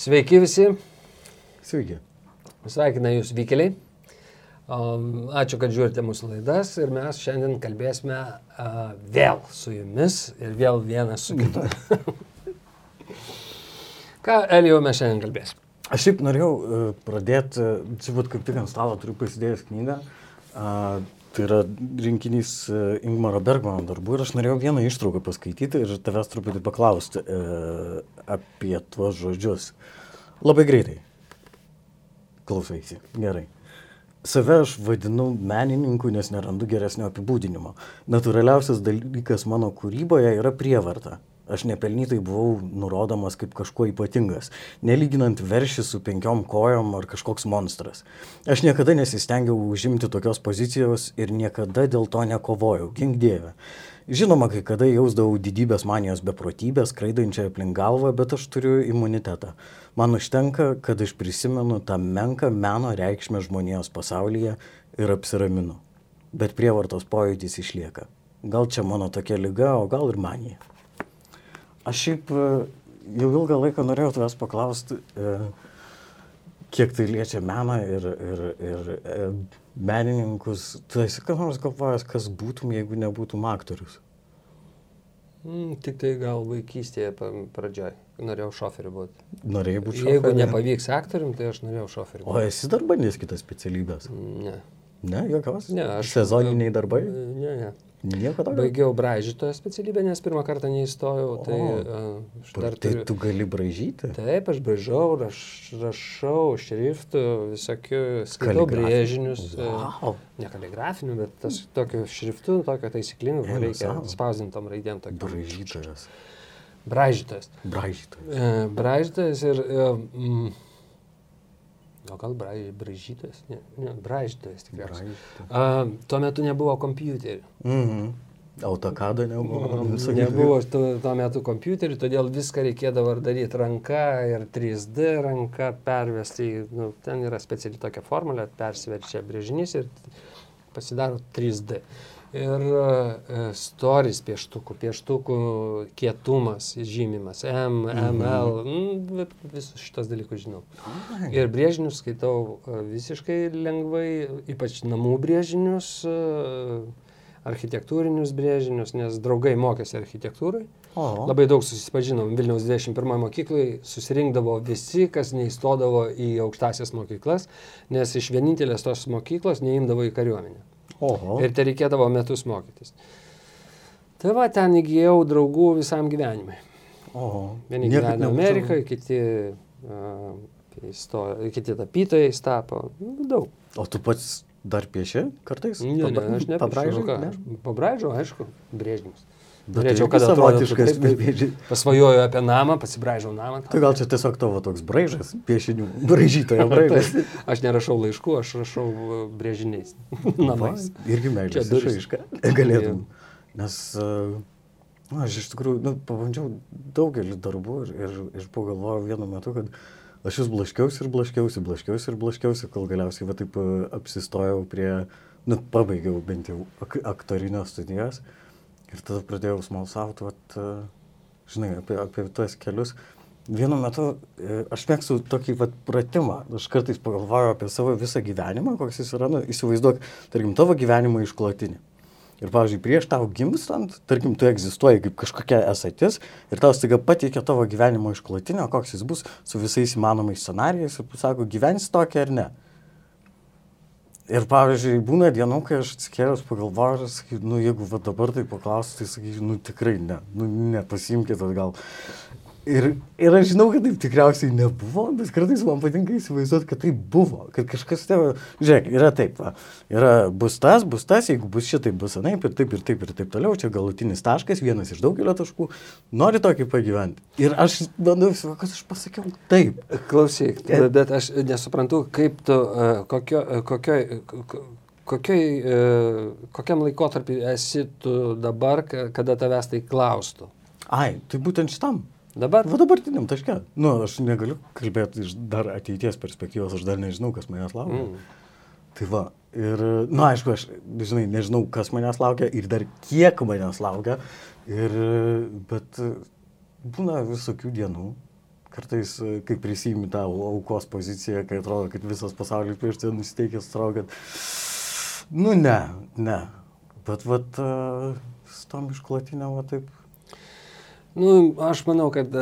Sveiki visi, Sveiki. sveikina jūs vykeliai. Um, Ačiū, kad žiūrite mūsų laidas ir mes šiandien kalbėsime vėl su jumis ir vėl vienas su kitu. Ką, Elijau, mes šiandien kalbėsime? Aš šiaip norėjau uh, pradėti, uh, čia būt kaip tik ant stalo turiu pasidėjęs knygą. Tai yra rinkinys uh, Ingmaro Bergmano darbų ir aš norėjau vieną ištrauką paskaityti ir tavęs truputį paklausti uh, apie tuos žodžius. Labai greitai. Klausaisi. Gerai. Save aš vadinu menininku, nes nerandu geresnio apibūdinimo. Naturaliausias dalykas mano kūryboje yra prievarta. Aš nepelnytai buvau nurodomas kaip kažkuo ypatingas, nelyginant veršį su penkiom kojom ar kažkoks monstras. Aš niekada nesistengiau užimti tokios pozicijos ir niekada dėl to nekovojau, gink dievę. Žinoma, kai kada jausdavau didybės manijos beprotybės, skraidančią aplink galvą, bet aš turiu imunitetą. Man užtenka, kad aš prisimenu tą menką meno reikšmę žmonijos pasaulyje ir apsiraminu. Bet prievartos pojūtis išlieka. Gal čia mano tokia lyga, o gal ir manija. Aš šiaip e, jau ilgą laiką norėjau tavęs paklausti, e, kiek tai liečia meną ir, ir, ir e, menininkus. Tu esi ką nors galvojęs, kas būtum, jeigu nebūtum aktorius? Mm, tik tai gal vaikystėje pa- pradžioj. Norėjau šoferiu būti. Norėjai būti Jeigu šoferiu? nepavyks aktorium, tai aš norėjau šoferiu O esi dar bandęs kitas specialybės? Ne. Ne, jokios? Ne, aš- Sezoniniai darbai? Ne, ne. Nieko tokio? Baigiau braižytojo specialybę, nes pirmą kartą neįstojau. Tai, O. uh, aš Dar tai turiu... tu gali bražyti? Taip, aš braižau, raš, rašau šriftų, visokių, skaitau brėžinius. e, Wow. Ne kaligrafinių, bet tas tokiu šriftu, tokio taisyklingu, kur reikia spausdintom raidėm. Bražytojas. Braižytojas. Bražytojas. E, Braižytojas ir... e, Mm, o gal braiž, braižytojas? Ne, ne braižytojas tikriausiai. A, tuo metu nebuvo kompiuterių. Mhm. Autokado nebuvo. Nebuvo tuo, tuo metu kompiuterių, todėl viską reikėdavo ar daryti ranka ir 3D ranka pervesti. Nu, ten yra speciali tokia formulė, persiverčia brėžinys ir pasidaro 3D. Ir uh, storis pieštukų, pieštukų kietumas žymimas, M, ML, mm, visus šitos dalykus žinau. Ir brėžinius skaitau e, visiškai lengvai, ypač namų brėžinius, e, architektūrinius brėžinius, nes draugai mokėsi architektūrai. O. Labai daug susipažinom Vilniaus 21 mokyklai, susirinkdavo visi, kas neįstodavo į aukštasias mokyklas, nes iš vienintelės tos mokyklos neimdavo į kariuomenę. Oho. Ir tai reikėdavo metus mokytis. Tai va, ten įgyjau draugų visam gyvenimui. Oho. Vieni gyvena Amerikoje, kiti, uh, įstojo, kiti tapytojais tapo. Nu, daug. O tu pats dar pieši kartais? Ne, ne, aš ne Pabraižai? Pabraižau, aišku, brėžinius. Norėčiau, tai kad savotiškas brėži- Pasvajoju apie namą, pasibraižau namą. Tai gal čia tiesiog tavo toks braižas, piešinių, braižytojo braižas. Aš nerašau laiškų, aš rašau uh, brėžiniais. Namais. Va, Irgi meilės išraiška. Galėtum. Nes, uh, na, aš iš tikrųjų, nu, pabandžiau daugelį darbų ir, ir, ir pagalvojau vienu metu, kad aš vis blaškiausi ir blaškiausi, blaškiausi ir blaškiausi, kol galiausiai va taip uh, apsistojau prie, nu, pabaigiau bent jau ak aktorinio studijas. Ir tada pradėjau smalsauti, vat, uh, žinai, apie, apie tuos kelius. Vienu metu e, aš mėgstu tokį vat, pratimą. Aš kartais pagalvoju apie savo visą gyvenimą, koks jis yra. Nu, įsivaizduok, tarkim, tavo gyvenimo išklotinį. Ir, pavyzdžiui, prieš tau gimstant, tarkim, tu egzistuoji kaip kažkokia esatis ir tau staiga pateikia tavo gyvenimo išklotinę, koks jis bus su visais įmanomais scenarijais ir sako, gyvensi tokia ar ne. Ir, pavyzdžiui, būna dienų, kai aš atsikėlęs pagalvoju, sakyčiau, nu, jeigu va dabar tai paklausiu, tai sakyčiau, nu, tikrai ne, nu, nepasimkite atgal. Ir, ir aš žinau, kad taip tikriausiai nebuvo, bet kartais man patinka įsivaizduoti, kad tai buvo, kad kažkas tavo, žiūrėk, yra taip, va, yra bus tas, bus tas, jeigu bus šitai, bus anaip ir taip ir taip ir taip toliau, čia galutinis taškas, vienas iš daugelio taškų, nori tokį pagyventi. Ir aš bandau kad aš pasakiau taip. Klausyk, bet aš nesuprantu, kaip tu, uh, kokio, uh, kokioj, ko- kokioj, kokiam laikotarpį esi tu dabar, ka- kada tavęs tai klaustų. Ai, tai būtent šitam. Dabar? Va dabartiniam taške. Nu, aš negaliu kalbėti iš dar ateities perspektyvos, aš dar nežinau, kas manęs laukia. Mm. Tai va, ir, na, nu, aišku, aš, žinai, nežinau, kas manęs laukia ir dar kiek manęs laukia. Ir, bet būna visokių dienų, kartais, e, kai prisijimi tą aukos poziciją, kai atrodo, kad visas pasaulis prieš tai nusiteikęs, atrodo, kad, nu ne, ne. Bet, vat, uh, su tom išklotinėm, va taip. Nu, aš manau, kad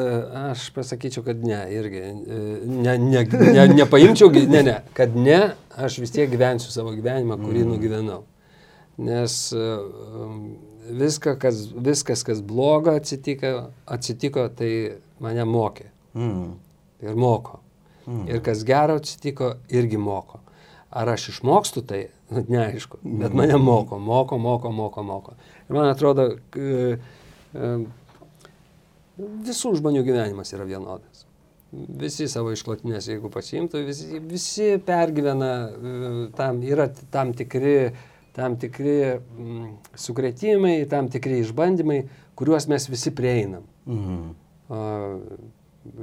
aš pasakyčiau, kad ne, irgi. Ne, ne, ne, nepaimčiau, ne, ne, kad ne, aš vis tiek gyvensiu savo gyvenimą, kurį mm. nugyvenau. Nes viską, kas, viskas, kas blogo atsitiko, atsitiko, tai mane mokė. Mm. Ir moko. Mm. Ir kas gero atsitiko, irgi moko. Ar aš išmokstu tai, nu, neaišku, bet mane moko, moko, moko, moko, moko. Ir man atrodo, visų žmonių gyvenimas yra vienodas. Visi savo išklotinės, jeigu pasiimtų, visi, visi pergyvena, tam yra tam tikri, tam tikri mm, sukretimai, tam tikri išbandymai, kuriuos mes visi prieinam. Mhm.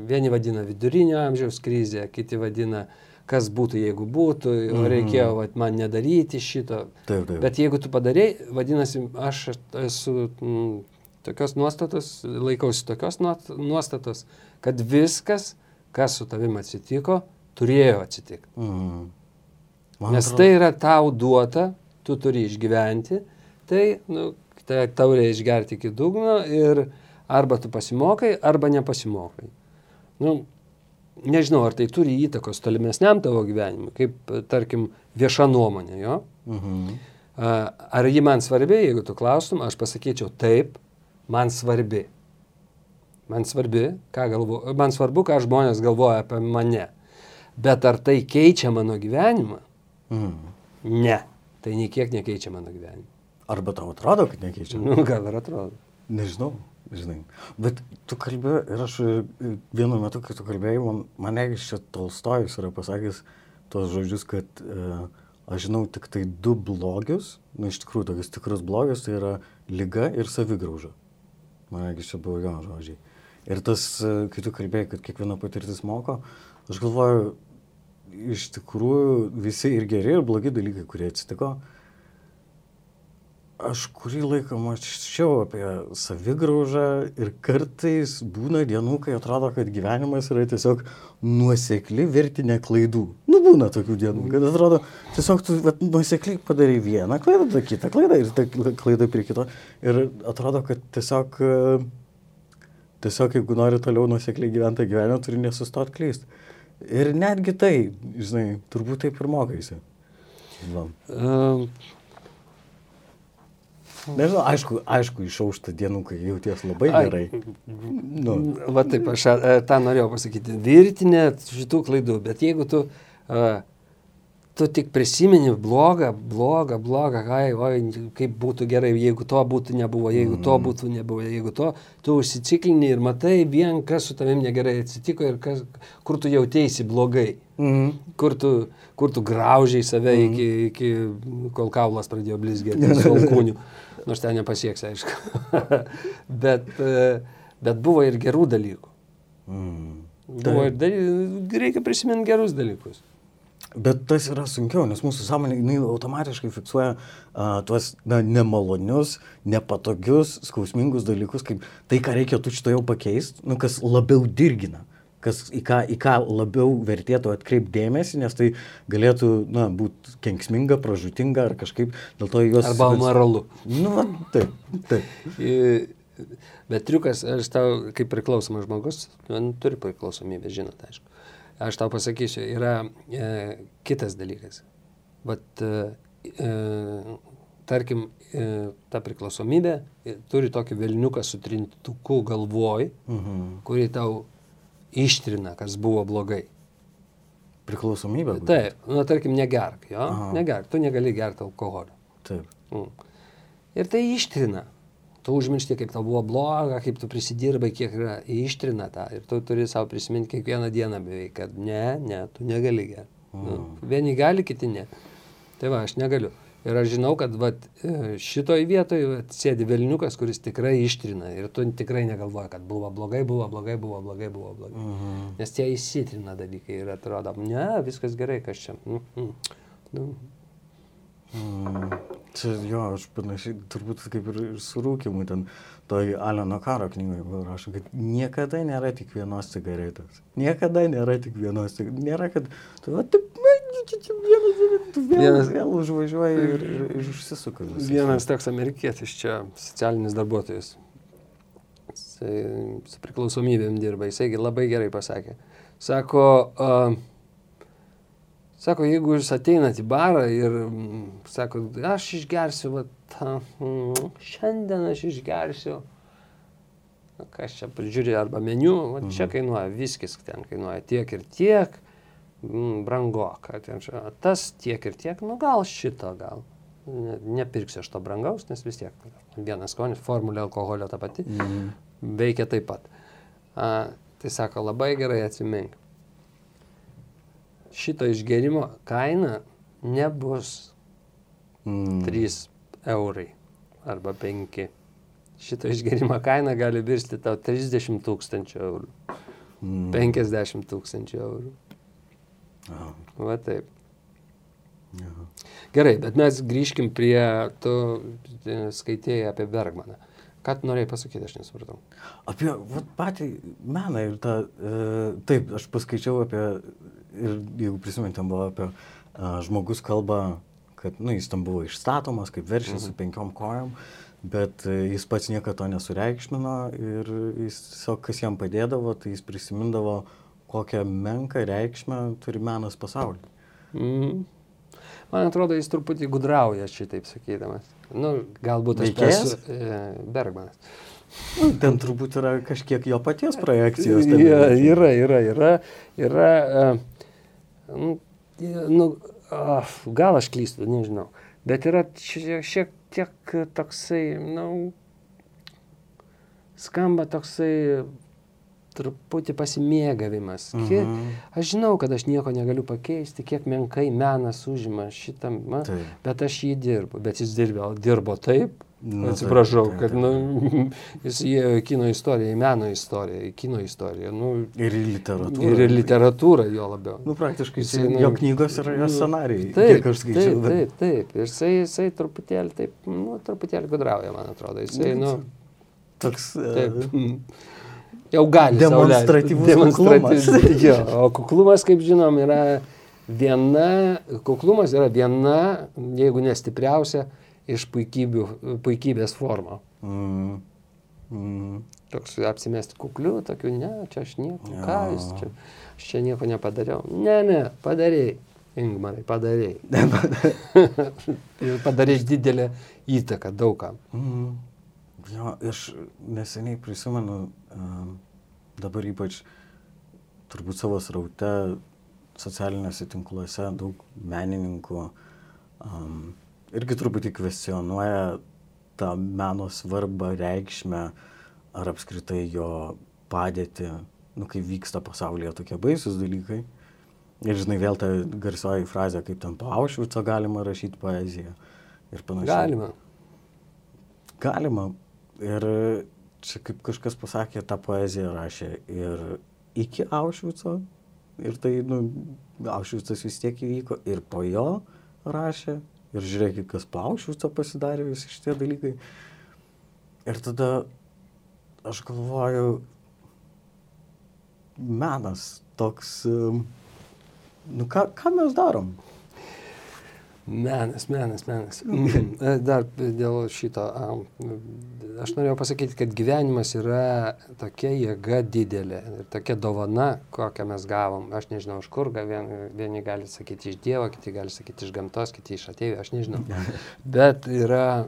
Vieni vadina vidurinio amžiaus krizė, kiti vadina, kas būtų, jeigu būtų, o mhm. reikėjo vat, man nedaryti šito. Taip, taip. Bet jeigu tu padarėjai, vadinasi, aš esu m, mm, tokios nuostatos, laikausi tokios nuostatos, kad viskas, kas su tavim atsitiko, turėjo atsitikti. Mhm. Nes atrodo... tai yra tau duota, tu turi išgyventi, tai nu, tai tau reikia išgerti iki dugno ir arba tu pasimokai, arba nepasimokai nu, nežinau, ar tai turi įtakos tolimesniam tavo gyvenimui, kaip, tarkim, vieša nuomonė, jo? Mhm. Ar ji man svarbi, jeigu tu klaustum, aš pasakyčiau taip, man svarbi. Man svarbi, ką galvo, man svarbu, ką žmonės galvoja apie mane. Bet ar tai keičia mano gyvenimą? Mhm. Ne, tai niekiek nekeičia mano gyvenimą. Arba tau atrodo, kad nekeičia? Nu, gal ir atrodo. Nežinau žinai. Bet tu kalbė ir aš e, vienu metu, kai tu kalbėjai, man, mane iš čia Tolstojus yra pasakęs tos žodžius, kad uh, aš žinau tik tai du blogius, nu iš tikrųjų tokius tikrus blogius, tai yra lyga ir savigrauža. Man iš čia buvo jo žodžiai. Ir tas, uh, kai tu kalbėjai, kad kiekviena patirtis moko, aš galvoju, iš tikrųjų visi ir geri, ir blogi dalykai, kurie atsitiko, uh, aš kurį laiką mačiau apie savigraužą ir kartais būna dienų, kai atrodo, kad gyvenimas yra tiesiog nuosekli vertinė klaidų. Nu, būna tokių dienų, kad atrodo, tiesiog tu vat, nuosekliai padarai vieną klaidą, tada kitą klaidą ir tą klaidą prie kito. Ir atrodo, kad tiesiog, tiesiog jeigu nori toliau nuosekliai gyventi gyvenimą, turi nesustoti klysti. Ir netgi tai, žinai, turbūt taip ir mokaisi. Va. Nežinau, aišku, aišku, išaušta dienų, kai jauties labai gerai. Nu. Va taip, aš a, tą norėjau pasakyti. Virtinė šitų klaidų, bet jeigu tu, a, tu tik prisimeni blogą, blogą, blogą, ai, oi, kaip būtų gerai, jeigu to būtų nebuvo, jeigu to mm. būtų nebuvo, jeigu to, tu užsiciklini ir matai vien, kas su tavim negerai atsitiko ir kas, kur tu jautėsi blogai. Mm. Kur, tu, kur tu graužiai save mm. iki, iki, kol kaulas pradėjo blizgėti, alkūnių. Nors ten nepasieks, aišku. bet, e, bet buvo ir gerų dalykų. Mm. Buvo ir daly... reikia prisiminti gerus dalykus. Bet tas yra sunkiau, nes mūsų sąmonė jinai automatiškai fiksuoja uh, tuos na, nemalonius, nepatogius, skausmingus dalykus, kaip tai, ką reikia tu šito jau pakeisti, nu, kas labiau dirgina kas, į, ką, į ką labiau vertėtų atkreipdėmėsi, nes tai galėtų būti kenksminga, pražutinga ar kažkaip dėl to juos... Arba moralu. Nu, taip, taip. Bet triukas, aš tau, kaip priklausomas žmogus, man turi priklausomybę, žinot, aišku. Aš tau pasakysiu, yra e, kitas dalykas. Vat, e, e, tarkim, e, ta priklausomybė e, turi tokį velniuką su trintuku galvoj, mhm. kurį tau ištrina, kas buvo blogai. Priklausomybė? Taip, nu, tarkim, negerk, jo, Aha. negerk, tu negali gerti alkoholio. Taip. Mm. Ir tai ištrina. Tu užmiršti, kaip tau buvo bloga, kaip tu prisidirbai, kiek yra, ištrina tą. Ir tu turi savo prisiminti kiekvieną dieną beveik, kad ne, ne, tu negali gerti. Nu, mm. Nu, vieni gali, kiti ne. Tai va, aš negaliu. Ir aš žinau, kad vat, e, šitoj vietoj sėdi Vilniukas, kuris tikrai ištrina. Ir tu tikrai negalvoji, kad buvo blogai, buvo blogai, buvo blogai, buvo blogai. Mhm. Nes tie įsitrina dalykai ir atrodo, ne, viskas gerai, kas čia. -hmm. nu. mm. Čia jo, aš panašiai, turbūt kaip ir su rūkimu, ten toj Aleno karo knygoje buvo rašo, kad niekada nėra tik vienos cigaretės. Niekada nėra tik vienos cigaretės. Nėra, kad tu, va, tu, čia, čia vienas, vėl, vienas, vėl užvažiuoji ir, ir, ir užsisuka. Visas. Vienas toks amerikietis čia, socialinis darbuotojas. Jisai su priklausomybėm dirba, jisai labai gerai pasakė. Sako, uh, Sako, jeigu jūs ateinat į barą ir, mm, sako, aš išgersiu, va, ta, mm, šiandien aš išgersiu, kas čia prižiūri, arba meniu, va, čia mhm. kainuoja viskis, ten kainuoja tiek ir tiek, mm, brangoka, ten, tas tiek ir tiek, nu gal šito, gal. Ne, nepirksiu aš to brangaus, nes vis tiek vienas skonis, formulė alkoholio ta pati, mm. veikia taip pat. A, tai sako, labai gerai atsimink šito išgerimo kaina nebus mm. 3 eurai arba 5. Šito išgerimo kaina gali virsti tau 30 tūkstančių eurų. Mm. 50 tūkstančių eurų. Aha. Va taip. Aha. Gerai, bet mes grįžkim prie, tu e, skaitėjai apie Bergmaną. Ką tu norėjai pasakyti, aš nesupratau. Apie vat, patį meną ir tą, e, taip, aš paskaičiau apie ir jeigu prisimint, ten buvo apie a, žmogus kalba, kad nu, jis tam buvo išstatomas kaip veršis mhm. su penkiom kojom, bet a, jis pats niekada to nesureikšmino ir jis tiesiog kas jam padėdavo, tai jis prisimindavo, kokią menką reikšmę turi menas pasaulyje. Mhm. Man atrodo, jis truputį gudrauja šitaip sakydamas. Nu, galbūt aš esu e, Bergmanas. Nu, ten turbūt yra kažkiek jo paties projekcijos. Ja, yra, yra, yra. yra uh, Nu, nu, gal aš klystu, nežinau. Bet yra šiek tiek toksai, na, nu, skamba toksai truputį pasimėgavimas. Kiek, mhm. Aš žinau, kad aš nieko negaliu pakeisti, kiek menkai menas užima šitam, bet aš jį dirbu. Bet jis dirbo, dirbo taip, Nu, Atsiprašau, taip, taip, taip. kad nu, jis įėjo į kino istoriją, į meno istoriją, į kino istoriją. Nu, ir į literatūrą. Ir į literatūrą jo labiau. Nu, praktiškai jisai, nu, jo knygos yra jo scenarijai. Taip, aš skaičiau. Taip, taip, taip. Ir jisai, jisai truputėlį, taip, nu, truputėlį gudrauja, man atrodo. Jisai, nu, toks. Taip. Uh, jau gali. Demonstratyvus kuklumas. jo, o kuklumas, kaip žinom, yra viena, kuklumas yra viena, jeigu nestipriausia, iš puikybės formą. Mm. Mm. Toks apsimesti kukliu, tokiu, ne, čia aš nieko, ja. ką jūs čia, aš čia nieko nepadariau. Ne, ne, padarėjai, Ingmarai, padarėjai. padarėjai didelę įtaką daugam. Mm. Jo, aš neseniai prisimenu, um, dabar ypač turbūt savo sraute socialiniuose tinkluose daug menininkų um, irgi truputį kvestionuoja tą meno svarbą, reikšmę ar apskritai jo padėtį, nu, kai vyksta pasaulyje tokie baisus dalykai. Ir žinai, vėl ta garsioji frazė, kaip ten po Aušvico galima rašyti poeziją ir panašiai. Galima. Galima. Ir čia kaip kažkas pasakė, tą poeziją rašė ir iki Aušvico. Ir tai, nu, Aušvicas vis tiek įvyko ir po jo rašė ir žiūrėkit, kas po Aušvico pasidarė visi šitie dalykai. Ir tada aš galvoju, menas toks, nu ką, ką mes darom? Menas, menas, menas. Dar dėl šito, aš norėjau pasakyti, kad gyvenimas yra tokia jėga didelė ir tokia dovana, kokią mes gavom. Aš nežinau, iš kur, vieni, vieni gali sakyti iš Dievo, kiti gali sakyti iš gamtos, kiti iš atėjų, aš nežinau. Bet yra,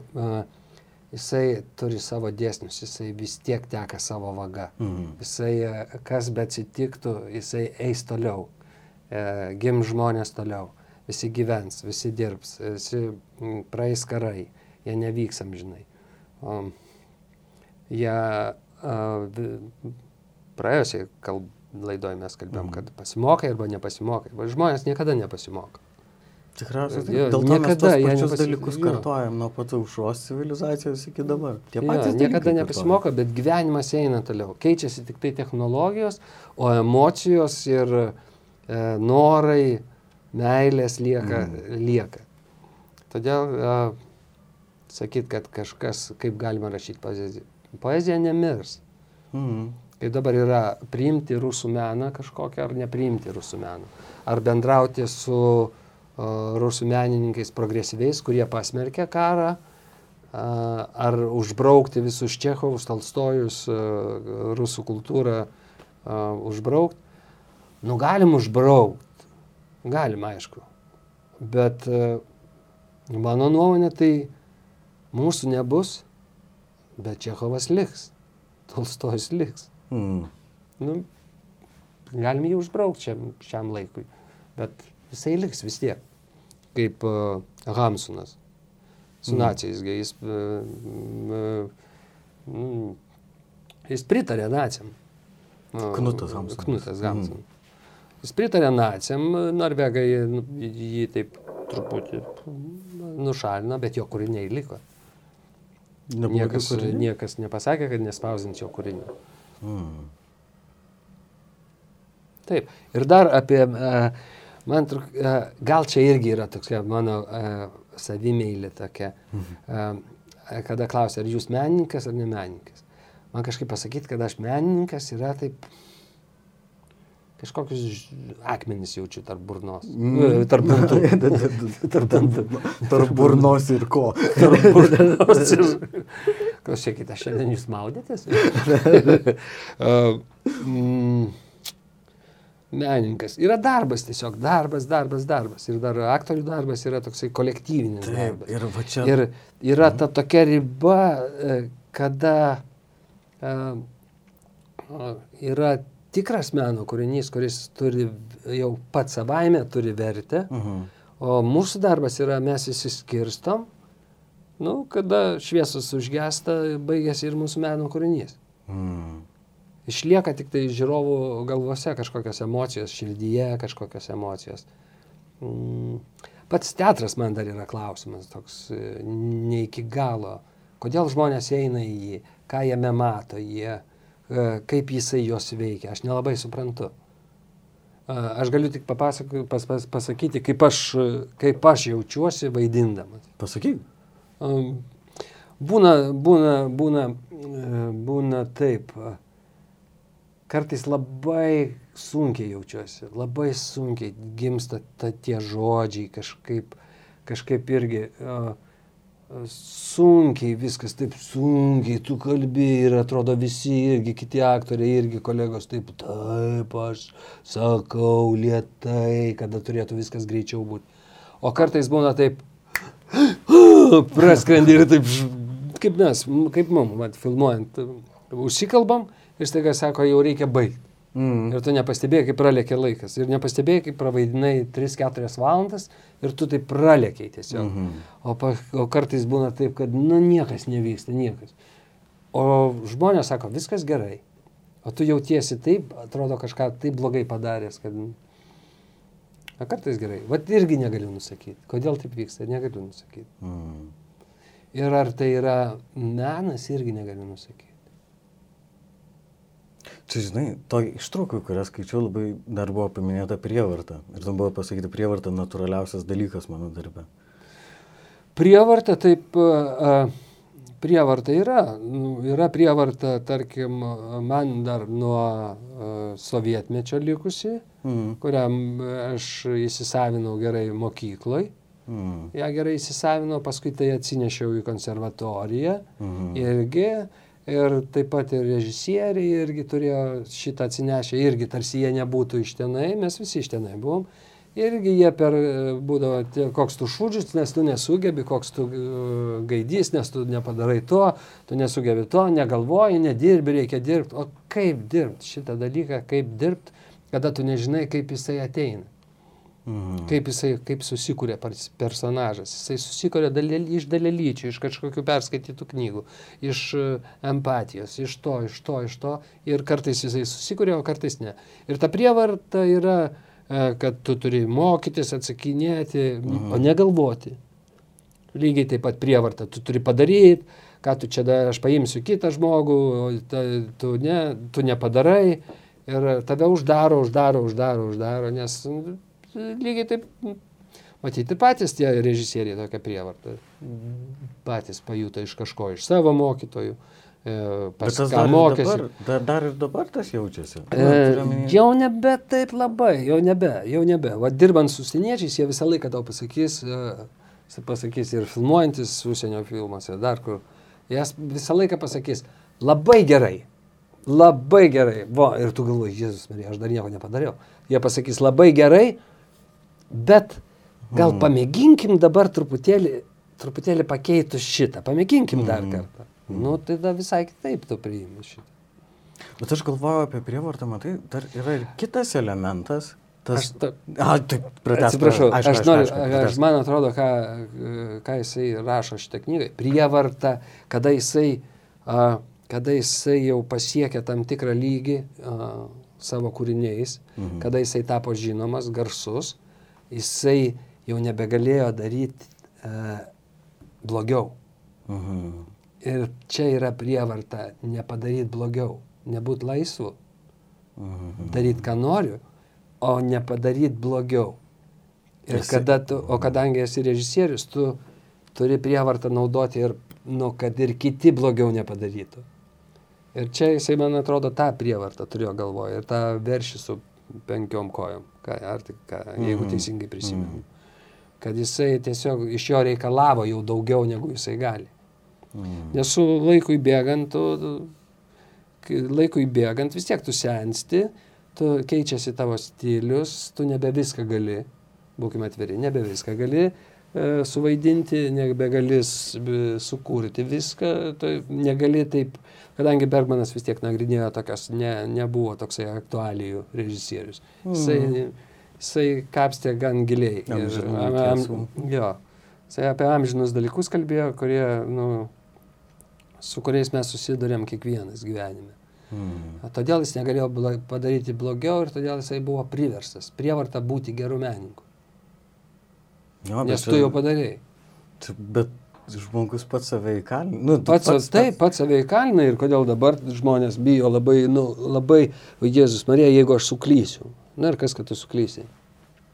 jisai turi savo dėsnius, jisai vis tiek teka savo vaga. Mhm. Jisai, kas bet atsitiktų, jisai eis toliau, e, gim žmonės toliau visi gyvens, visi dirbs, visi praeis karai, jie nevyks amžinai. O, jie praėjusiai laidoj mes kalbėjom, mm. kad pasimokai arba nepasimokai. Žmonės niekada nepasimoko. Tikriausiai, tai dėl to niekada mes tos nepasi... dalykus jo. kartojam nuo pat aušros civilizacijos iki dabar. Tie patys jo, niekada nepasimoko, bet gyvenimas eina toliau. Keičiasi tik tai technologijos, o emocijos ir e, norai, meilės lieka, mm. lieka. Todėl a, sakyti, kad kažkas, kaip galima rašyti poeziją. Poezija nemirs. Mhm. Kai dabar yra priimti rusų meną kažkokią ar nepriimti rusų meną. Ar bendrauti su uh, rusų menininkais progresyviais, kurie pasmerkė karą, uh, ar užbraukti visus Čechovus, Talstojus, uh, rusų kultūrą uh, užbraukti. Nu, galim užbraukti. Galim, aišku. Bet uh, mano nuomonė tai mūsų nebus, bet Čechovas liks. Tolstojus liks. Mhm. Nu, galim jį užbraukti šiam, šiam laikui, bet jisai liks vis tiek, kaip uh, Hamsunas. Su Mhm. nacijais, jis, uh, uh, jis pritarė nacijam. Uh, Knutas Hamsunas. Knutas. Hamsunas. Jis pritarė nacijam, norvegai nu, jį taip truputį nušalino, bet jo kūriniai liko. Nebuvo Niekas, niekas nepasakė, kad nespausdins jo kūrinių. Mhm. Taip. Ir dar apie, e, man truk, e, gal čia irgi yra tokia mano e, savimėlė tokia, e, kada klausia, ar jūs menininkas ar ne menininkas. Man kažkaip pasakyti, kad aš menininkas yra taip, kažkokius akmenis jaučiu tarp burnos. Mm. E, Tarp tarp, tarp, tarp burnos ir ko. Tarp burnos ir... Klausykite, šiandien jūs maudėtės? Uh, mm, Menininkas. Yra darbas tiesiog, darbas, darbas, darbas. Ir dar aktorių darbas yra toksai kolektyvinis Taip, darbas. ir va čia. Ir yra ta tokia riba, e, kada a, yra tikras meno kūrinys, kuris turi jau pats savaime turi vertę, Mhm. o mūsų darbas yra mes įsiskirstom, nu, kada šviesos užgesta, baigėsi ir mūsų meno kūrinys. Mhm. Išlieka tik tai žiūrovų galvose kažkokios emocijos, širdyje kažkokios emocijos. Mm. Pats teatras man dar yra klausimas, toks e, ne iki galo. Kodėl žmonės eina į jį, ką jame mato jie, e, kaip jisai juos veikia, aš nelabai suprantu. E, Aš galiu tik pas, pas, pasakyti, kaip aš, e, kaip aš jaučiuosi vaidindamas. Pasakyk. Um, Būna, būna, būna, e, būna taip. e, Kartais labai sunkiai jaučiuosi, labai sunkiai gimsta ta, tie žodžiai, kažkaip, kažkaip irgi uh, sunkiai viskas, taip sunkiai, tu kalbi ir atrodo visi irgi kiti aktoriai, irgi kolegos, taip, taip, aš sakau lietai, kada turėtų viskas greičiau būti. O kartais būna taip, praskrendi ir taip, kaip mes, kaip mum, vat, filmuojant, užsikalbam ir staiga sako, jau reikia baigti. Mhm. Ir tu nepastebėjai, kaip pralėkė laikas. Ir nepastebėjai, kaip pravaidinai 3-4 valandas ir tu tai pralėkiai tiesiog. Mhm. O, pa, o kartais būna taip, kad, nu, niekas nevyksta, niekas. O žmonės sako, viskas gerai. O tu jautiesi taip, atrodo kažką taip blogai padaręs, kad... O kartais gerai. Vat irgi negaliu nusakyti. Kodėl taip vyksta, negaliu nusakyti. Mhm. Ir ar tai yra menas, irgi negaliu nusakyti. Čia, žinai, to ištraukų, kurią skaičiau, labai dar buvo paminėta prievarta. Ir tam buvo pasakyti prievarta natūraliausias dalykas mano darbe. Prievarta taip, a, a, prievarta yra. Nu, Yra prievarta, tarkim, man dar nuo a, sovietmečio likusi, Mhm. kuriam aš įsisavinau gerai mokykloj. Mhm. Ja gerai įsisavinau, paskui tai atsinešiau į konservatoriją Mhm. irgi. Ir taip pat ir režisieriai irgi turėjo šitą atsinešę, irgi tarsi jie nebūtų iš tenai, mes visi iš tenai buvom. Irgi jie per e, būdavo, tie, koks tu šūdžius, nes tu nesugebi, koks tu e, gaidys, nes tu nepadarai to, tu nesugebi to, negalvoji, nedirbi, reikia dirbti. O kaip dirbti šitą dalyką, kaip dirbti, kada tu nežinai, kaip jisai ateina. Mhm. Kaip jisai, kaip susikūrė pers- personažas. Jisai susikūrė dalel, iš dalelyčių, iš kažkokių perskaitytų knygų, iš e, empatijos, iš to, iš to, iš to. Ir kartais jisai susikūrė, o kartais ne. Ir ta prievarta yra, e, kad tu turi mokytis, atsakinėti, Mhm. o negalvoti. Lygiai taip pat prievarta, tu turi padaryti, ką tu čia, da, aš paimsiu kitą žmogų, o ta, tu, ne, tu nepadarai ir tave uždaro, uždaro, uždaro, uždaro, nes nu, lygiai taip, Matyti patys tie režisieriai tokią prievartą. Patys pajuto iš kažko, iš savo mokytojų. e, Pas ką dar, ir mokėsi. dabar, dar, dar ir dabar tas jaučiasi. E, jau nebe taip labai, jau nebe, jau nebe. Va dirbant su užsieniečiais, jie visą laiką tau pasakys, e, pasakys ir filmuojantis užsienio filmuose, dar kur, jas visą laiką pasakys, labai gerai, labai gerai. Va, ir tu galvoji, Jėzus, Marija, aš dar nieko nepadariau. Jie pasakys labai gerai, bet gal Hmm. pamėginkim dabar truputėlį, truputėlį pakeitus šitą, pamėginkim dar Hmm. kartą. Nu, tai tada visai kitaip tu priimi šitą. Bet aš galvoju apie prievartą, matai, dar yra ir kitas elementas. Tas... Aš ta- A, taip, pratęs. Atsiprašau, aišku, aš aišku, noriu, aišku, pratęsk. aš man atrodo, ką, ką jisai rašo šitą knygą. Prievarta, kada jisai, a, kada jisai jau pasiekė tam tikrą lygį a, savo kūriniais, mhm. kada jisai tapo žinomas, garsus, jisai jau nebegalėjo daryti a, blogiau. Mhm. Ir čia yra prievarta nepadaryti blogiau, nebūti laisvu, Mhm. daryti ką noriu, o nepadaryti blogiau. Ir Esi- kada tu, o kadangi esi režisierius, tu turi prievartą naudoti ir, nu, kad ir kiti blogiau nepadarytų. Ir čia jisai, man atrodo, tą prievartą turėjo galvoje ir tą veršį su penkiom kojom, ką, ar tik, ką, jeigu Mhm. teisingai prisimenu. Kad jisai tiesiog iš jo reikalavo jau daugiau, negu jisai gali. Mhm. Nes su laikui bėgant, tu, laikui bėgant vis tiek tu sensti, tu keičiasi tavo stilius, tu nebe viską gali, būkime atviri, nebe viską gali e, suvaidinti, nebegali b- sukurti viską, tu negali taip, kadangi Bergmanas vis tiek nagrinėjo tokias, ne, nebuvo toksai aktualijų režisierius. Jisai, jisai kapstė gan giliai. Ir, Amžinų am, tiesų. am, jo, jisai apie amžinus dalykus kalbėjo, kurie, nu, su kuriais mes susidurėm kiekvienas gyvenime. O Todėl jis negalėjo padaryti blogiau ir todėl jisai buvo priverstas, prievarta būti gerų menininkų. Jo, Nes tu jau padarėjai. Bet žmogus pats save įkalina. Nu, Pats, pats taip, pats save įkalina ir kodėl dabar žmonės bijo labai, nu, labai, Jėzus Marija, jeigu aš suklysiu. Na ir kas, kad tu suklysi.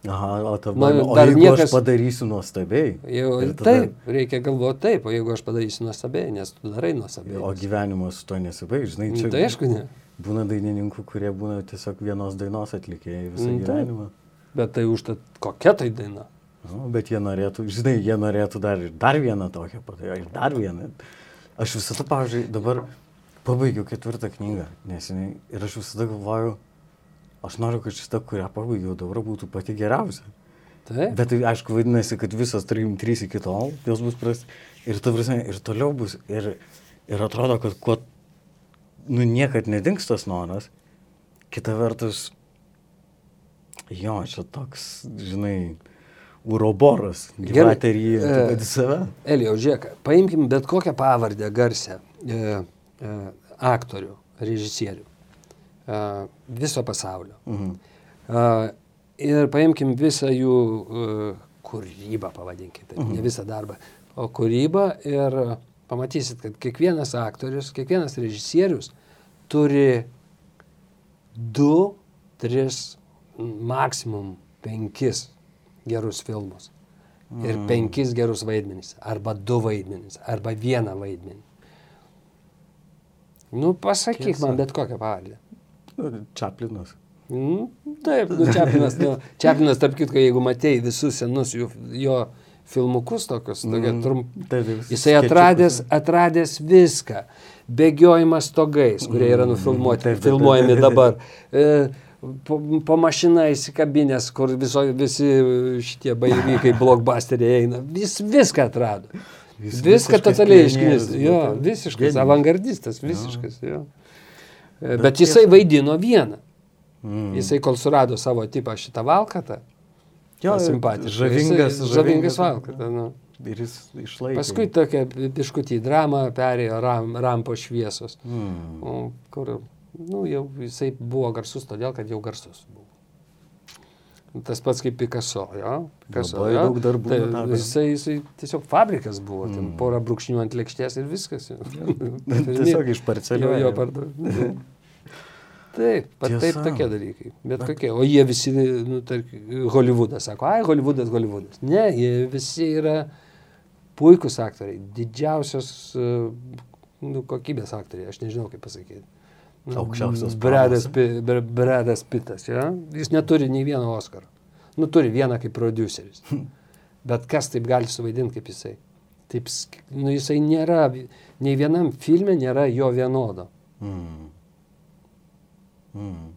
Aha, o, ta, Man o dar niekas- aš padarysiu nuostabiai. Jau, tada- taip, reikia galvoti taip, o jeigu aš padarysiu nuostabiai, nes tu darai nuostabiai. O gyvenimas su to nesibaigs, žinai, Nu, čia Tai aišku, ne. būna dainininkų, kurie būna tiesiog vienos dainos atlikėjai visą Mm, taip. gyvenimą. Bet tai užtat kokia tai daina. Nu, bet jie norėtų, žinai, jie norėtų dar ir dar vieną tokią ir dar vieną. Aš visada, pavyzdžiui, dabar pabaigiau ketvirtą knygą, neseniai, ir aš visada galvoju, aš noriu, kad šita, kurią pabaigiau dabar, būtų pati geriausia. Taip. Bet tai aišku vadinasi, kad visos trim, trys iki tol, jos bus pras. Ir prasme, ir toliau bus. Ir, ir atrodo, kad kuo, nu, niekad nedings tas noras. Kita vertus, jo, čia toks, žinai, uroboras. Gerai. Ir jį vadina save. Elijau, žiūrėk, paimkim bet kokią pavardę garsę e, e, aktorių, režisierių e, viso pasaulio. Mhm. E, ir paimkim visą jų e, kūrybą, pavadinkime, taip, ne visą darbą, o kūrybą ir pamatysit, kad kiekvienas aktorius, kiekvienas režisierius turi du, tris, maksimum penkis gerus filmus. Ir penkis gerus vaidmenys. Arba du vaidmenys. Arba vieną vaidmenį. Nu, pasakyk Tiesa. man bet kokią pavardę. Nu, Čaplinas. Mm, taip, nu, Čiaplinas, nu, Čiaplinas, tarp kitko, jeigu matėjai visus senus jo, jo filmukus tokius, tokie Mm, trum, taip, taip, jisai atradęs, atradęs viską. Bėgiojimas stogais, kurie yra nufilmuoti, taip, taip, filmuojami taip, taip, dabar. E, po, po mašiną įsikabinės, kur viso, visi šitie baivykai, blockbusteriai eina. Vis, viską atrado. Jis Viską totaliai išknis. Jo, visiškas, avangardistas, visiškas. Jo. Bet Bet jisai vaidino vieną. Mm. Jisai kol surado savo tipą šitą valkatą, Jo, simpatišką. Žavingas, Jisai- žavingas valkatą. Nu. Ir jis išlaikė. Paskui tokia biškutį dramą perėjo ram, rampo šviesos, Mm. o, kur nu, jau jisai buvo garsus, todėl kad jau garsus buvo. Tas pats kaip Picasso, jo. Picasso, Labai jo. daug darbų Tai nutapė. jisai, jisai tiesiog fabrikas buvo, ten Mm. porą brūkšnių ant lėkštės ir viskas. Tiesiog iš Jo, parcelio. jo, parduotuvė. Taip, pat taip tokie dalykai. Bet, bet kokie. O jie visi, nu, tarkim, Hollywoodas sako, ai, Hollywoodas, Hollywoodas. Ne, jie visi yra puikūs aktoriai, didžiausios e, nu, kokybės aktoriai, aš nežinau kaip pasakyti. Nu, Aukščiausios Bredas, Bre- Bredas Pitas, ja? jis neturi nei vieno Oskaro. Nu, turi vieną kaip produceris. Bet kas taip gali suvaidinti kaip jisai? Taip, nu, jisai nėra, nei vienam filme nėra jo vienodo. Mm. Mm.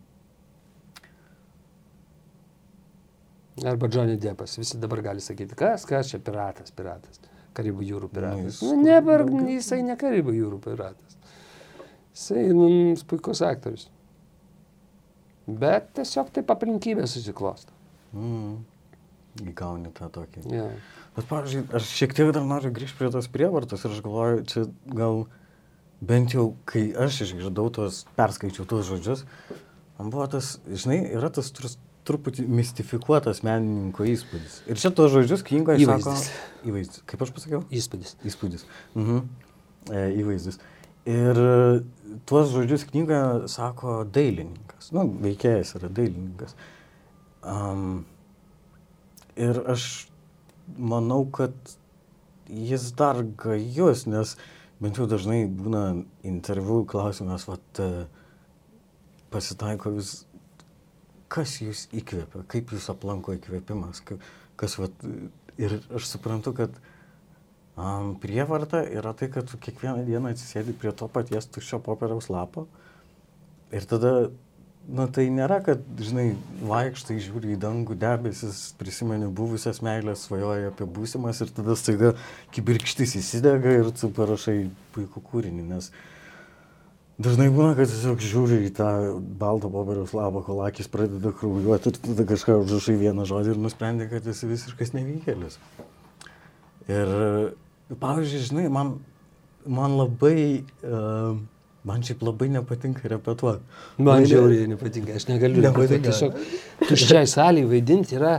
Arba Johnny Deppas. Visi dabar gali sakyti, kas, kas čia piratas, piratas. Karibų jūrų piratas. jis Nu, ne, daugiau? jisai ne Karibų jūrų piratas. Jisai nu, jis puikus aktorius. Bet tiesiog taip aplinkybės susiklosto. Mm. Įgauni tą tokį. Ja. Bet, pavyzdžiui, aš šiek tiek dar noriu grįžti prie tos prievartos ir aš galvoju, čia gal bent jau, kai aš išgirdau tos, perskaičiau tos žodžius, man buvo tas, žinai, yra tas trus, truputį mistifikuotas menininko įspūdis. Ir čia tos žodžius knygoje Įvaizdis. Sako, įvaizdis. Kaip aš pasakiau? Įspūdis. Įspūdis. Mhm. E, įvaizdis. Ir e, tuos žodžius knygoje sako dailininkas. Nu, veikėjas yra dailininkas. Um, ir aš manau, kad jis dar gajus, nes bent jau dažnai būna interviu klausimas, vat, e, pasitaiko vis, kas jūs įkvepia, kaip jūs aplanko įkvėpimas, ka- kas, vat, ir aš suprantu, kad Um, prievarta yra tai, kad tu kiekvieną dieną atsisėdi prie to paties tuščio popieriaus lapo ir tada, na tai nėra, kad, žinai, vaikštai, žiūri į dangų debesis, prisimeni buvusias meilės, svajoji apie būsimas ir tada staiga kibirkštis įsidega ir tu parašai puikų kūrinį, nes dažnai būna, kad tiesiog žiūri į tą baltą popieriaus lapą, kol akis pradeda kraujuoti ir tada kažką užrašai vieną žodį ir nusprendi, kad esi visiškas nevykėlis. Ir, pavyzdžiui, žinai, man, man labai, uh, man šiaip labai nepatinka repetuoti. Man žiauriai nepatinka, aš negaliu. Nepatinka. Tiesiog tuščiai saliai vaidinti yra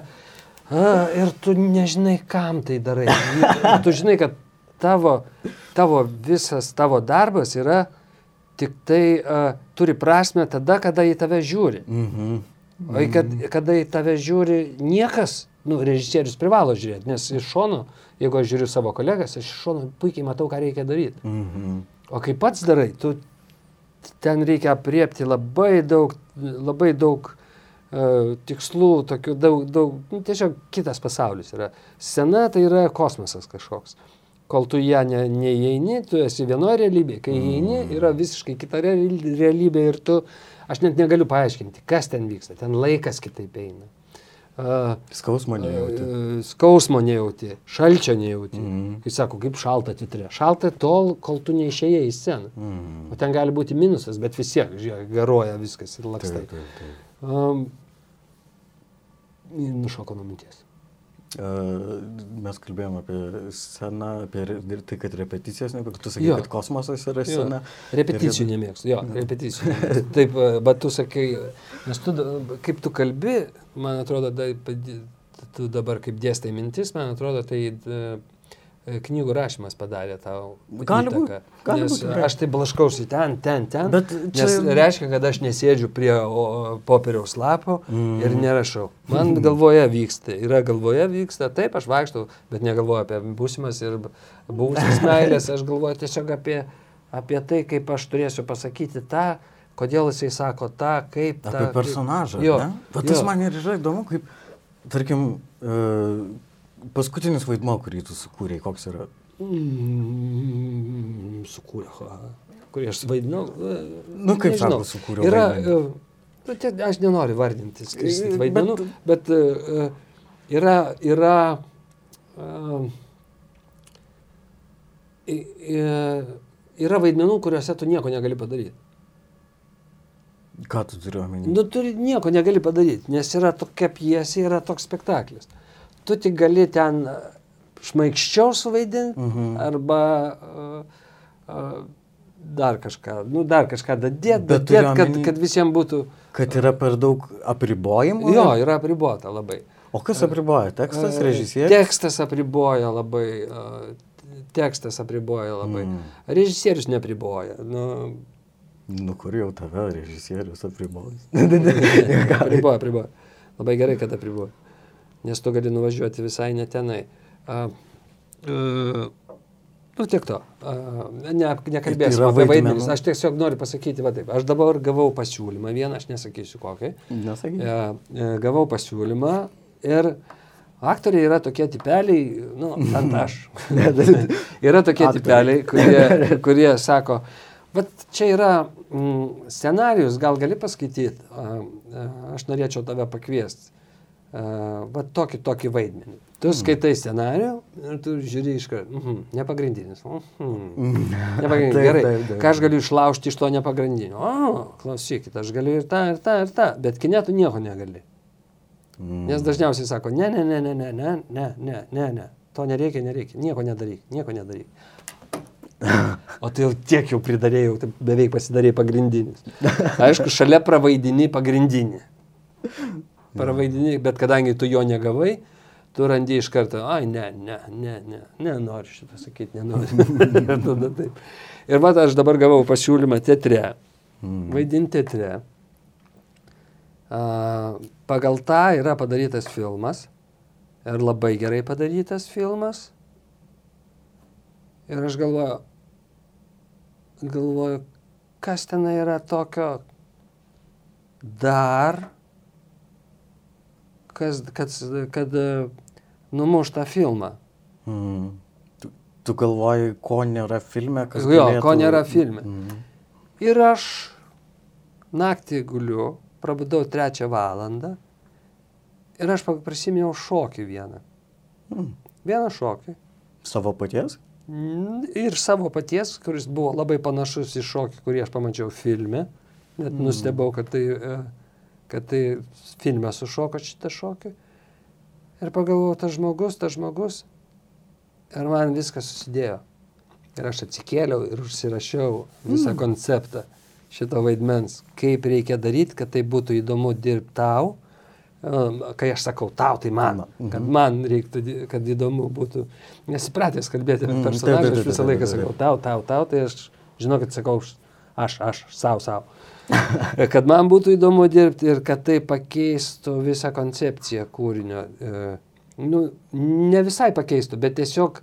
a, ir tu nežinai, kam tai darai. Tu žinai, kad tavo, tavo visas tavo darbas yra tik tai a, turi prasme tada, kada į tave žiūri. Mhm. O kad, kada į tave žiūri niekas, nu, režisierius privalo žiūrėti, nes iš šono, jeigu aš žiūriu savo kolegas, aš iš šono puikiai matau, ką reikia daryti. Mhm. O kai pats darai, tu ten reikia apriepti labai daug, labai daug uh, tikslų, tokių daug, daug, nu, tiesiog kitas pasaulis yra. Scena tai yra kosmosas kažkoks. Kol tu ją ne, neįeini, tu esi vienoje realybėje, kai įeini, yra visiškai kita real- realybė ir tu, aš net negaliu paaiškinti, kas ten vyksta, ten laikas kitaip eina. Skausmo nejauti. E, Skausmo nejauti, šalčio nejauti. Mm. Mhm. Kai sako, kaip šalta titrė. Šalta tol, kol tu neišėjai į sceną. Mhm. O ten gali būti minusas, bet vis tiek, žiūrėk, garuoja viskas ir lakstai. Taip, taip, taip. Um, nušoko nuo minties. Mes kalbėjom apie sceną, apie tai, kad repeticijos, ne, tu sakai, Jo. kad kosmosas yra Jo. scena. Repeticijų Ir- nemėgstu, jo, repeticijų. nemėgstu. Taip, bet tu sakai, nes tu, kaip tu kalbi, man atrodo, da, tu dabar kaip dėstai mintis, man atrodo, tai e, knygų rašymas padarė tau. Gali būt, įtaką. gali Nes būt. Aš tai blaškausi ten, ten, ten. Bet čia... Nes reiškia, kad aš nesėdžiu prie popieriaus lapo Mm. ir nerašau. Man galvoje vyksta, yra galvoje vyksta, taip aš vaikštau, bet negalvoju apie būsimas ir buvusias meilės, aš galvoju tiesiog apie, apie tai, kaip aš turėsiu pasakyti tą, kodėl jisai sako tą, kaip tą. Apie personažą. Jo. ne? Bet tas jo. man ir yra įdomu, kaip, tarkim, uh, paskutinis vaidmo, kurį tu sukūrėjai, koks yra. Mm, sukūrė, ha, kurį aš vaidinau. e, Nu, kaip nežinau. sako, sukūriau Yra, e, nu, tie, aš nenoriu vardinti, skirstyti Bet- vaidmenų, bet, bet e, yra, yra, e, yra vaidmenų, kuriuose tu nieko negali padaryti. Ką tu turi omeny? Nu, turi nieko negali padaryti, nes yra tokia pjesė, yra toks spektaklis. Tu tik gali ten e, šmaikščiau suvaidinti Mhm. arba uh, uh, dar kažką, nu, dar kažką dadėti, Bet bet turiu dėt, kad, omeny- kad visiems būtų... Kad yra per daug apribojimų? Jo, yra apribota labai. O kas apriboja? Tekstas, režisierius? Tekstas apriboja labai. uh, Tekstas apriboja labai. Mm. Režisierius nepriboja. Nu, Nu, kur jau tave režisierius apribojus. Apriboja, apriboja. Labai gerai, kad apriboja. Nes tu gali nuvažiuoti visai netenai. A, a, nu, tiek to. A, ne, nekalbėsiu apie vaidmenis. Aš tiesiog noriu pasakyti, va taip. Aš dabar gavau pasiūlymą vieną, aš nesakysiu kokį. Nesakyk. E, e, gavau pasiūlymą ir aktoriai yra tokie tipeliai, nu, ant aš. yra tokie tipeliai, kurie, kurie sako, bet čia yra mm, scenarius, gal gali paskaityti, aš norėčiau tave pakviesti. Va tokį, tokį vaidmenį. Tu skaitai scenarių ir tu žiūri iš karto, -hmm, nepagrindinis. Mm -hmm. Nepagrindinis. Gerai, ką aš galiu išlaužti iš to nepagrindinio? O, klausykit, aš galiu ir tą, ir tą, ir tą, bet kine tu nieko negali. Nes dažniausiai sako, ne, ne, ne, ne, ne, ne, ne, ne, ne, ne, to nereikia, nereikia, nieko nedaryk, nieko nedaryk. O tai jau tiek jau pridarėjau, tai beveik pasidarėjai pagrindinis. Aišku, šalia pravaidini pagrindinį. Pravaidini, bet kadangi tu jo negavai, tu randi iš karto, ai, ne, ne, ne, ne, nenoriu šitą sakyti, nenoriu. ir tada taip. Ir va, aš dabar gavau pasiūlymą teatre, Mm. vaidinti teatre. A, pagal tą yra padarytas filmas ir labai gerai padarytas filmas. Ir aš galvoju, galvoju, kas ten yra tokio dar, kas, kad, kad e, numuš tą filmą. Mm. Tu, tu galvoji, ko nėra filme, kas Jo, galėtų... ko nėra filme. Mm. Ir aš naktį guliu, prabudau trečią valandą ir aš prisiminiau šokį vieną. Mm. Vieną šokį. Savo paties? Mm, Ir savo paties, kuris buvo labai panašus į šokį, kurį aš pamačiau filme. Net Mm. nustebau, kad tai, e, kad tai filme sušoko šitą šokį. Ir pagalvojau, tas žmogus, tas žmogus. Ir man viskas susidėjo. Ir aš atsikėliau ir užsirašiau visą Mm. konceptą šito vaidmens. Kaip reikia daryti, kad tai būtų įdomu dirbti tau. Um, Kai aš sakau tau, tai man. Mhm. Kad man reiktų, kad įdomu būtų. Nesipratęs kalbėti apie taip, personažą, aš visą laiką sakau tau, tau, tau, tai aš žinau, kad sakau aš, aš, aš savo, savo. kad man būtų įdomu dirbti ir kad tai pakeistų visą koncepciją kūrinio. E, Nu, ne visai pakeistų, bet tiesiog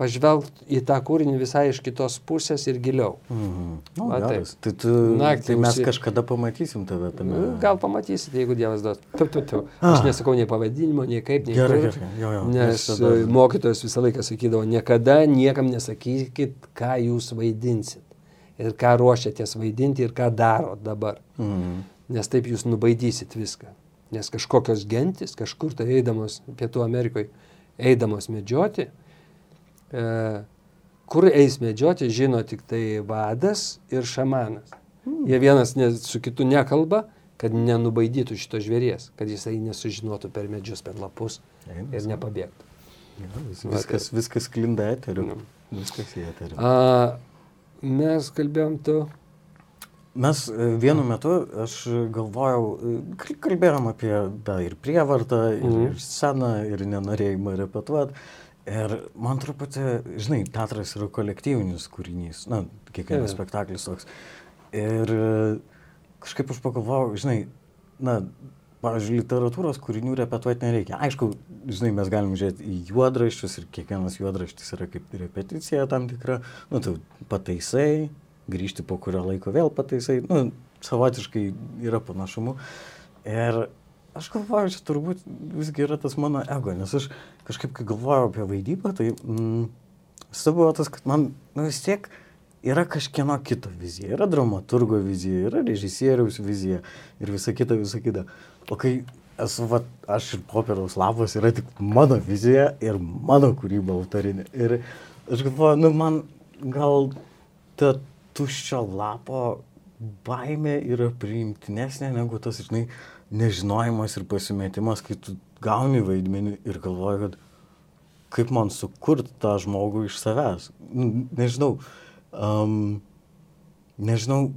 pažvelgt į tą kūrinį visai iš kitos pusės ir giliau. Mhm. Nu, Va, geras. Tai, tu, Naktį tai mes užsi- kažkada pamatysim tave tame. Nu, Gal pamatysite, jeigu Dievas duos. Tu, tu, tu. Aš Ah. nesakau nei pavadinimo, nei kaip, nei Gerai, kur. gerai. Jo, jo. Nes tada- e, mokytojas visą laiką sakydavo, niekada niekam nesakykit, ką jūs vaidinsit. Ir ką ruošiatės vaidinti ir ką darot dabar. Mhm. Nes taip jūs nubaidysit viską. Nes kažkokios gentis, kažkur tai eidamos Pietų Amerikoje, eidamos medžioti, e, kur eis medžioti, žino tik tai vadas ir šamanas. Jie vienas ne, su kitu nekalba, kad nenubaidytų šito žvėries, kad jisai nesužinotų per medžius, per lapus Eina ir nepabėgtų. Jo, vis, Va, viskas, viskas klinda eteriu. Nu. Viskas į eteriu. A, mes kalbėjom tu. Mes e, vienu metu, aš galvojau, e, kal- kalbėjom apie da, ir prievartą, ir, Mhm. ir sceną, ir nenorėjimą repetuoti. Ir man truputį, žinai, teatras yra kolektyvinis kūrinys, na, kiekvienas spektaklis toks. Ir e, kažkaip aš pagalvojau, žinai, na, pavyzdžiui, literatūros kūrinių repetuoti nereikia. Aišku, žinai, mes galim žiūrėti į juodraščius ir kiekvienas juodraštis yra kaip repeticija tam tikra, nu, tu pataisai, grįžti po kurio laiko vėl pataisai, nu, savotiškai yra panašumų. Ir aš galvoju, čia turbūt visgi yra tas mano ego, nes aš kažkaip, kai galvojau apie vaidybą, tai mm, buvo tas, kad man, nu vis tiek yra kažkieno kito vizija, yra dramaturgo vizija, yra režisieriaus vizija ir visa kita, visa kita. O kai esu, va, aš ir popieriaus lapas yra tik mano vizija ir mano kūryba autorinė. Ir aš galvoju, nu man gal ta tuščio lapo baimė yra priimtinesnė negu tas, žinai, nežinojimas ir pasimetimas, kai tu gauni vaidmenį ir galvoji, kad kaip man sukurti tą žmogų iš savęs. Nu, Nežinau, um, nežinau,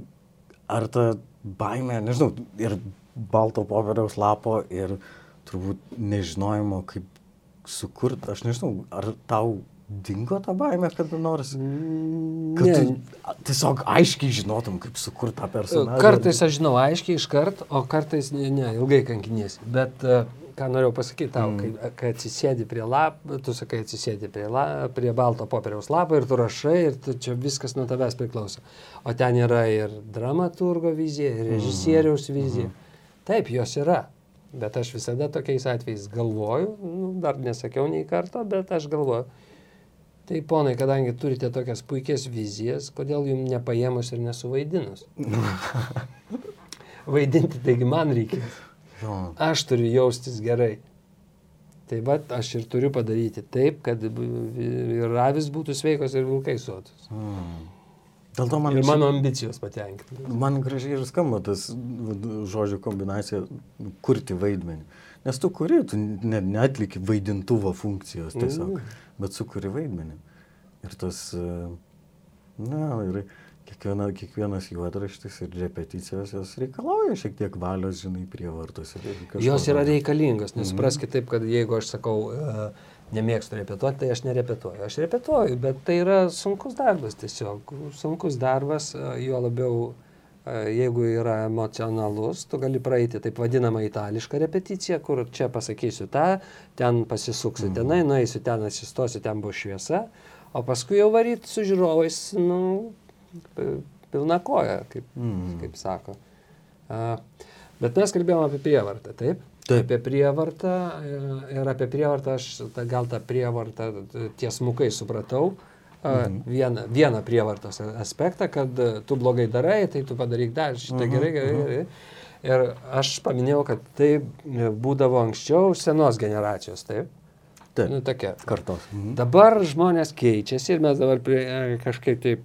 ar ta baimė, nežinau, ir balto popieriaus lapo, ir turbūt nežinojimo, kaip sukurti, aš nežinau, ar tau dingo ta baime kada nors? Kad Ne, tu tiesiog aiškiai žinotum, kaip sukurti tą personažą. Kartais aš žinau aiškiai iš kart, o kartais ne, ne ilgai kankinėsi. Bet e, ką norėjau pasakyti tau, mm. kai, kai atsisėdi prie lapų, tu sakai atsisėdi prie, la, prie balto popieriaus lapo ir tu rašai ir tu, čia viskas nuo tavęs priklauso. O ten yra ir dramaturgo vizija, ir režisieriaus vizija. Mm. Taip, jos yra. Bet aš visada tokiais atvejais galvoju, nu, dar nesakiau nei karto, bet aš galvoju. Tai ponai, kadangi turite tokias puikias vizijas, kodėl jums nepaėmus ir nesuvaidinus? Vaidinti, taigi man reikės. Aš turiu jaustis gerai. Tai va, aš ir turiu padaryti taip, kad ir avis būtų sveikos ir vilkai sotus. Mm. Dėl to man, Ir mano ambicijos patenkinti. man gražiai ir skamba tas žodžių kombinacija kurti vaidmenį. Nes tu kuri, tu ne, neatliki vaidintuvo funkcijos tiesiog, Mm. mm. bet sukuri vaidmenį. Ir tas, e, na, ir kiekviena, kiekvienas juodraštis ir repeticijos jos reikalauja šiek tiek valios, žinai, prievartos. Jos yra reikalingos, nes supraskite taip, kad jeigu aš sakau, e, nemėgstu repetuoti, tai aš nerepetuoju. Aš repetuoju, bet tai yra sunkus darbas tiesiog. Sunkus darbas, e, juo labiau, jeigu yra emocionalus, tu gali praeiti taip vadinamą itališką repeticiją, kur čia pasakysiu tą, ten pasisuksiu tenai, nueisiu ten, atsistosiu, ten bus šviesa, o paskui jau varyti su žiūrovais, nu, pilna koja, kaip, Mm. kaip sako. A, Bet mes kalbėjome apie prievartą, taip? Taip. Apie prievartą e, ir apie prievartą aš gal tą prievartą tiesmukai supratau. Mhm. Vieną, vieną prievartos aspektą, kad e, tu blogai darai, tai tu padaryk dar šitą Mhm, gerai, gerai, gerai. Ir aš paminėjau, kad tai e, būdavo anksčiau senos generacijos, taip? Taip. Nu, tokia. Kartos. Mhm. Dabar žmonės keičiasi ir mes dabar prie, e, kažkaip taip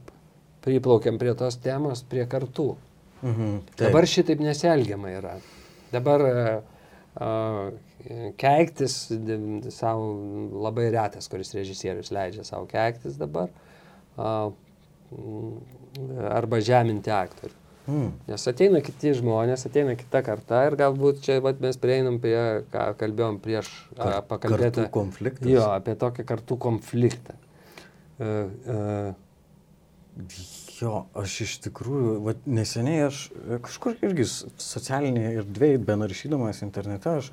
priplaukiam prie tos temos, prie kartų. Mhm. Taip. Dabar šitaip nesielgiama yra. Dabar a, keiktis savo labai retas, kuris režisierius leidžia savo keiktis dabar. Mm, arba žeminti aktorių. Mm. Nes ateina kiti žmonės, ateina kita karta ir galbūt čia vat, mes prieinam prie, ką kalbėjom prieš Kar- pakalbėti. kartų konfliktas. Jo, apie tokį kartų konfliktą. Uh, uh, Jo, aš iš tikrųjų, vat, neseniai aš e, kažkur irgi socialinėje erdvėje, benaršydamas internete, aš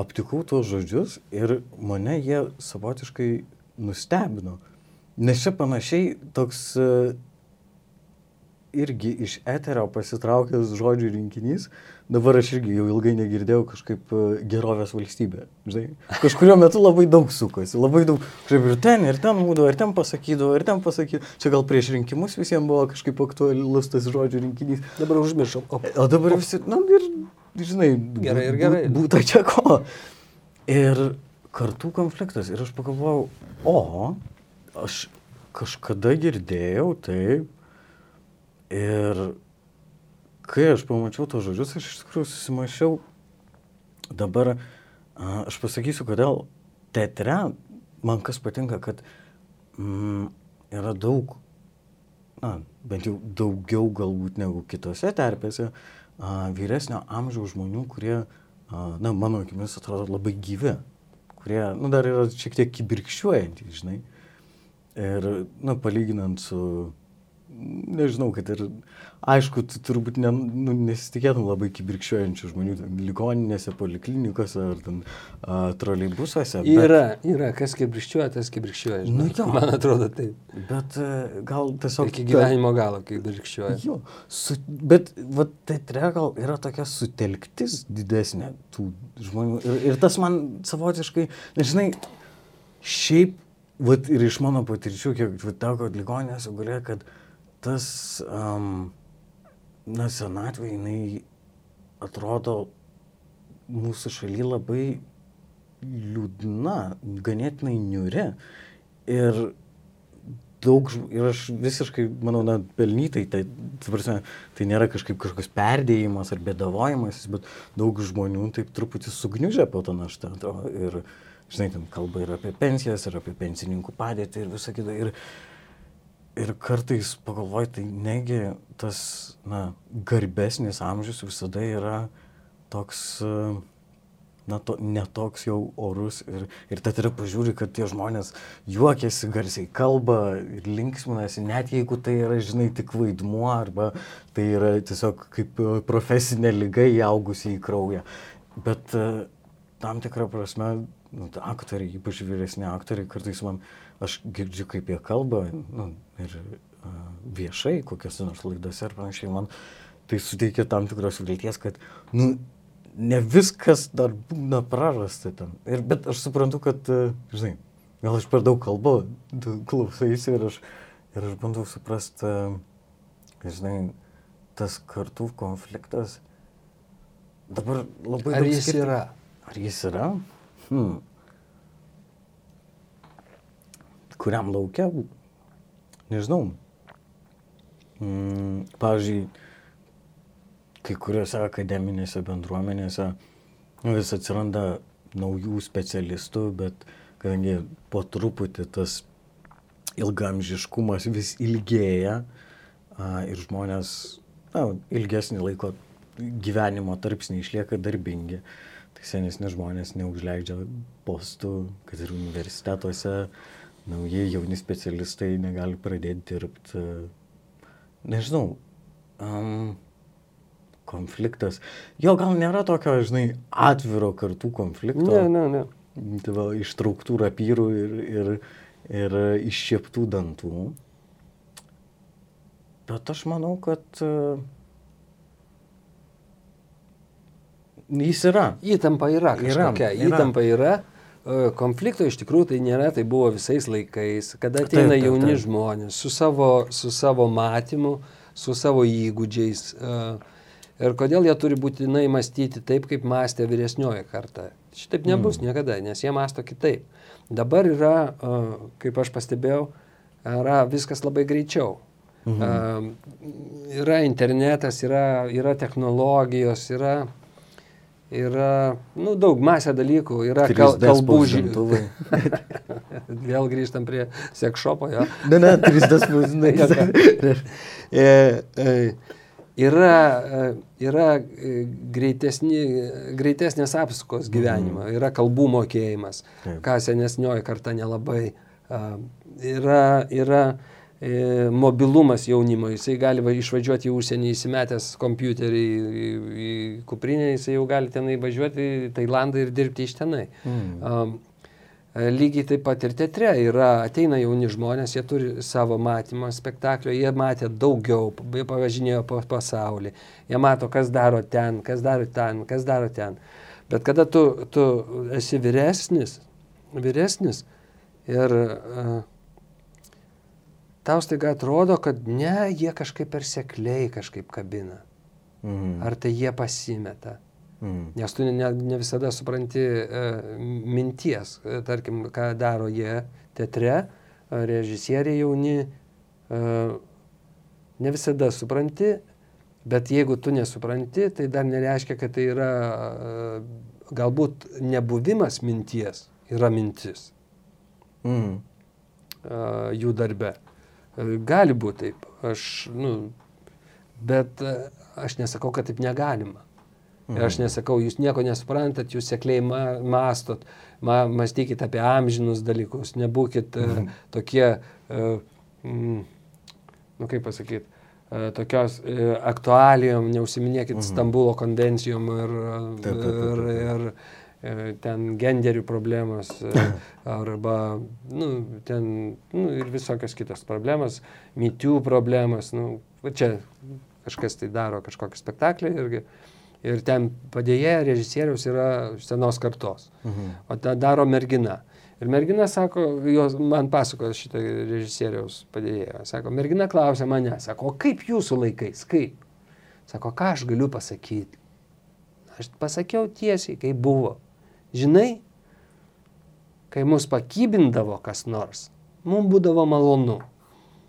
aptikau tuos žodžius ir mane jie savotiškai nustebino. Nes čia panašiai toks e, irgi iš eterio pasitraukęs žodžių rinkinys, dabar aš irgi jau ilgai negirdėjau kažkaip e, gerovės valstybė. Žinai, kažkurio metu labai daug sukosi, labai daug, kažkaip ir ten, ir ten būdavo, ir ten pasakydavo, ir ten pasakydavo. Čia gal prieš rinkimus visiems buvo kažkaip aktualus tas žodžių rinkinys. dabar užmiršau. O, O dabar visi, na ir, žinai, Gerai ir gerai. Būtų čia ko. Ir kartų konfliktas. Ir aš pagalvojau, o, aš kažkada girdėjau taip. Ir kai aš pamačiau tos žodžius, aš iš tikrųjų susimašiau. Dabar aš pasakysiu, kodėl teatre man kas patinka, kad mm, yra daug na, bent jau daugiau galbūt negu kitose terpėse, a, vyresnio amžiaus žmonių, kurie, a, na, mano akimis atrodo labai gyvi, kurie, na, dar yra šiek tiek kibirkščiuojantys, žinai. Ir, na, palyginant su, nežinau, kad ir, aišku, tu turbūt ne, nu, nesitikėtum labai kibirkščiuojančių žmonių, ten, ligoninėse, poliklinikose ar ten a, troleibusuose. bet- Yra, yra, kas kibirkščiuoja, tas kibirkščiuoja. Nu jo. Man atrodo taip. Bet e, gal tiesiog... Iki gyvenimo galo kibirkščiuoja. Jo, su, bet va, teatre gal yra tokia sutelktis didesnė tų žmonių. Ir, ir tas man savotiškai, nežinai, šiaip, va, ir iš mano patirčių, kiek teko ligonėse gulė, kad tas, um, na, senatvė, jinai atrodo mūsų šaly labai liūdna, ganėtinai niuri. Ir daug, ir aš visiškai, manau, na, pelnytai, tai, ta prasme, tai nėra kažkaip kažkoks perdėjimas ar bėdavojimas, bet daug žmonių taip truputį sugniužė po tą naštą. Ir, žinai, ten kalba ir apie pensijas, ir apie pensininkų padėtį, ir visą kitą. Ir, ir kartais pagalvoju, tai negi tas, na, garbesnis amžius visada yra toks, na, to, netoks jau orus ir, ir teatre pažiūri, kad tie žmonės juokiasi, garsiai kalba ir linksminasi, net jeigu tai yra, žinai, tik vaidmuo arba tai yra tiesiog kaip profesinė lyga įaugusi į kraują. Bet e, tam tikrą prasme, nu, aktoriai, ypač vyresni aktoriai, kartais man, aš girdžiu, kaip jie kalba nu, ir uh, viešai, kokiuose nors laidose ir panašiai, man tai suteikia tam tikros vilties, kad, nu, ne viskas dar būna prarasta ten. Ir, bet aš suprantu, kad, e, žinai, gal aš per daug kalbu, klausaisi ir aš, ir aš bandau suprasti, e, žinai, tas kartų konfliktas dabar labai... Ar jis skirti. yra? Ar jis yra? Hmm. Kuriam laukia? Nežinau. Mm, pavyzdžiui, kai kuriuose akademinėse bendruomenėse vis atsiranda naujų specialistų, bet kadangi po truputį tas ilgamžiškumas vis ilgėja a, ir žmonės na, ilgesnį laiko gyvenimo tarpsnį išlieka darbingi, tai senesni žmonės neužleidžia postų, kad ir universitetuose nauji jauni specialistai negali pradėti dirbti. Nežinau. Um, konfliktas. Jo gal nėra tokio, žinai, atviro kartų konflikto. Ne, ne, ne. Tai va, ištrauktų rapyrų ir, ir, ir iššieptų dantų. Bet aš manau, kad uh, jis yra. Įtampa yra kažkokia. Yra, yra. Įtampa yra. E, konflikto iš tikrųjų tai nėra, tai buvo visais laikais, kada ateina taip, taip, jauni taip. žmonės su savo, su savo matymu, su savo įgūdžiais. Uh, Ir kodėl jie turi būtinai mąstyti taip, kaip mąstė vyresnioji karta. Šitaip nebus mm. niekada, nes jie mąsto kitaip. Dabar yra, kaip aš pastebėjau, yra viskas labai greičiau. Mhm. Yra internetas, yra, yra technologijos, yra, yra nu, daug masė dalykų, yra kal, kalbų žinių. Vėl grįžtam prie sekšopo, jo. Ne, ne, 3D spausdinai. yra, e, yra e, greitesni, greitesnės apsukos mhm. gyvenimo, mm. yra kalbų mokėjimas, Taip. ką senesnioji karta nelabai. Yra, yra e, mobilumas jaunimo, jisai gali va, išvažiuoti į užsienį įsimetęs kompiuterį į, į kuprinę, jisai jau gali tenai važiuoti į Tailandą ir dirbti iš tenai. Mm. Um, E, lygiai taip pat ir teatre yra, ateina jauni žmonės, jie turi savo matymą spektaklio, jie matė daugiau, jie pavažinėjo po pasaulį, jie mato, kas daro ten, kas daro ten, kas daro ten. Bet kada tu, tu esi vyresnis, vyresnis ir uh, tau staiga atrodo, kad ne, jie kažkaip persekliai kažkaip kabina. Mhm. Ar tai jie pasimeta. Mm. Nes tu ne, ne visada supranti uh, minties, uh, tarkim, ką daro jie teatre, uh, režisieriai jauni, uh, ne visada supranti, bet jeigu tu nesupranti, tai dar nereiškia, kad tai yra uh, galbūt nebuvimas minties, yra mintis mm. uh, jų darbe. Uh, gali būti taip, aš, nu, bet uh, aš nesakau, kad taip negalima. Ir aš nesakau, jūs nieko nesuprantat, jūs sekliai ma mastot, ma mąstykit apie amžinus dalykus, nebūkit uh, tokie, uh, mm, nu kaip pasakyti, uh, tokios uh, aktualijom, neusiminėkit mhm. Stambulo konvencijom ir, ir, ir, ir ten genderių problemos arba, nu, ten, nu, ir visokios kitos problemos, mytių problemos, nu, čia kažkas tai daro kažkokį spektaklį irgi. Ir ten padėjėja režisieriaus yra senos kartos. Mhm. O tą daro mergina. Ir mergina sako, jos man pasakojo šitą režisieriaus padėjėją, sako, mergina klausia mane, sako, o kaip jūsų laikais, kaip? Sako, ką aš galiu pasakyti? Aš pasakiau tiesiai, kaip buvo. Žinai, kai mus pakybindavo kas nors, mums būdavo malonu.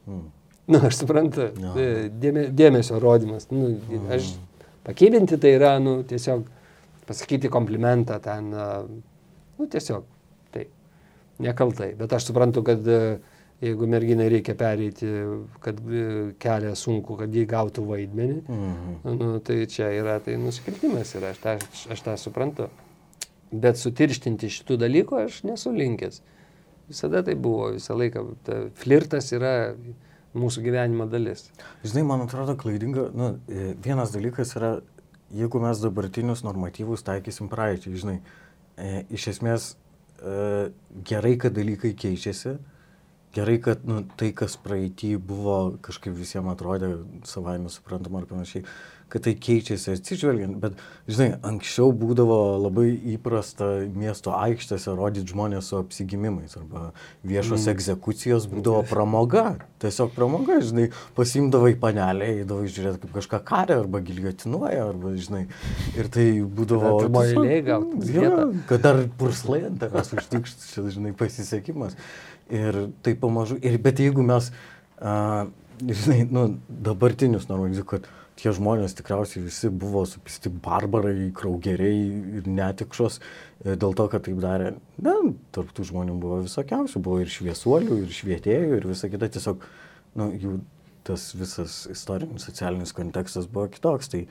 Mm. Na, nu, aš suprantu, no. dėme, dėmesio rodimas. Nu, mm. Aš Pakybinti tai yra, nu, tiesiog pasakyti komplimentą ten, nu, tiesiog, tai, nekaltai. Bet aš suprantu, kad jeigu merginai reikia pereiti, kad kelią sunku, kad jį gautų vaidmenį, mhm. nu, tai čia yra, tai nusikaltimas yra, aš tą, aš tą suprantu. Bet sutirštinti šitų dalykų aš nesu linkęs. Visada tai buvo, visą laiką. Ta flirtas yra mūsų gyvenimo dalis. Žinai, man atrodo klaidinga, nu, e, vienas dalykas yra, jeigu mes dabartinius normatyvus taikysim praeičiai, žinai, e, iš esmės e, gerai, kad dalykai keičiasi, gerai, kad nu, tai, kas praeitį buvo, kažkaip visiems atrodė savai nesuprantama ar panašiai, kad tai keičiasi atsižvelgiant, bet, žinai, anksčiau būdavo labai įprasta miesto aikštėse rodyti žmonės su apsigimimais arba viešos mm. egzekucijos būdavo pramoga, tiesiog pramoga, žinai, pasimdavai panelę, eidavai žiūrėti, kaip kažką karė arba giliotinuoja, arba, žinai, ir tai būdavo... Pirmoji gal. Ja, kad dar purslai ant tavęs užtikšt, žinai, pasisekimas. Ir tai pamažu, ir bet jeigu mes, uh, žinai, nu, dabartinius normalizuojame, kad tie žmonės tikriausiai visi buvo supisti barbarai, kraugeriai ir netikšos e, dėl to, kad taip darė. Ne, tarptų žmonių buvo visokiausių, buvo ir šviesuolių, ir švietėjų, ir visa kita. Tiesiog, nu, jų tas visas istorinis, socialinis kontekstas buvo kitoks. Tai,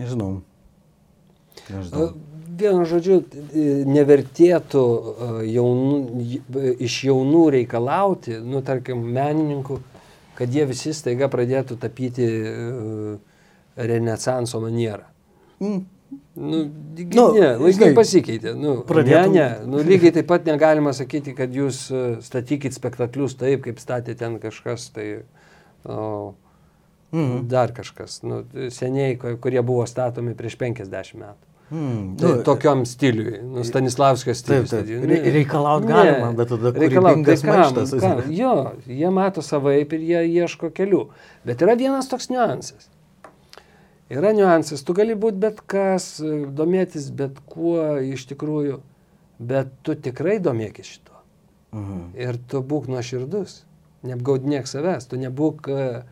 nežinau. nežinau. Vienu žodžiu, nevertėtų jaunų, iš jaunų reikalauti, nu, tarkim, menininkų, kad jie visi staiga pradėtų tapyti uh, renesanso manierą. Mm. Nu, nu, ne, laikai pasikeitė. Nu, pradėtum... Ne, ne, nu, lygiai taip pat negalima sakyti, kad jūs e, statykit spektaklius taip, kaip statė ten kažkas, tai o, mm. dar kažkas. Nu, seniai, kurie buvo statomi prieš 50 metų. Hmm, tai, nu, tokiam stiliui, nu, Stanislavskio stiliui. Taip, taip. Re, reikalaut galima, ne, bet tada kūrybingas tai maištas. Kam, jo, jie mato savaip ir jie ieško kelių. Bet yra vienas toks niuansas. Yra niuansas, tu gali būti bet kas, domėtis bet kuo iš tikrųjų, bet tu tikrai domėkis šito. Mhm. Ir tu būk nuoširdus, neapgaudinėk savęs, tu nebūk uh,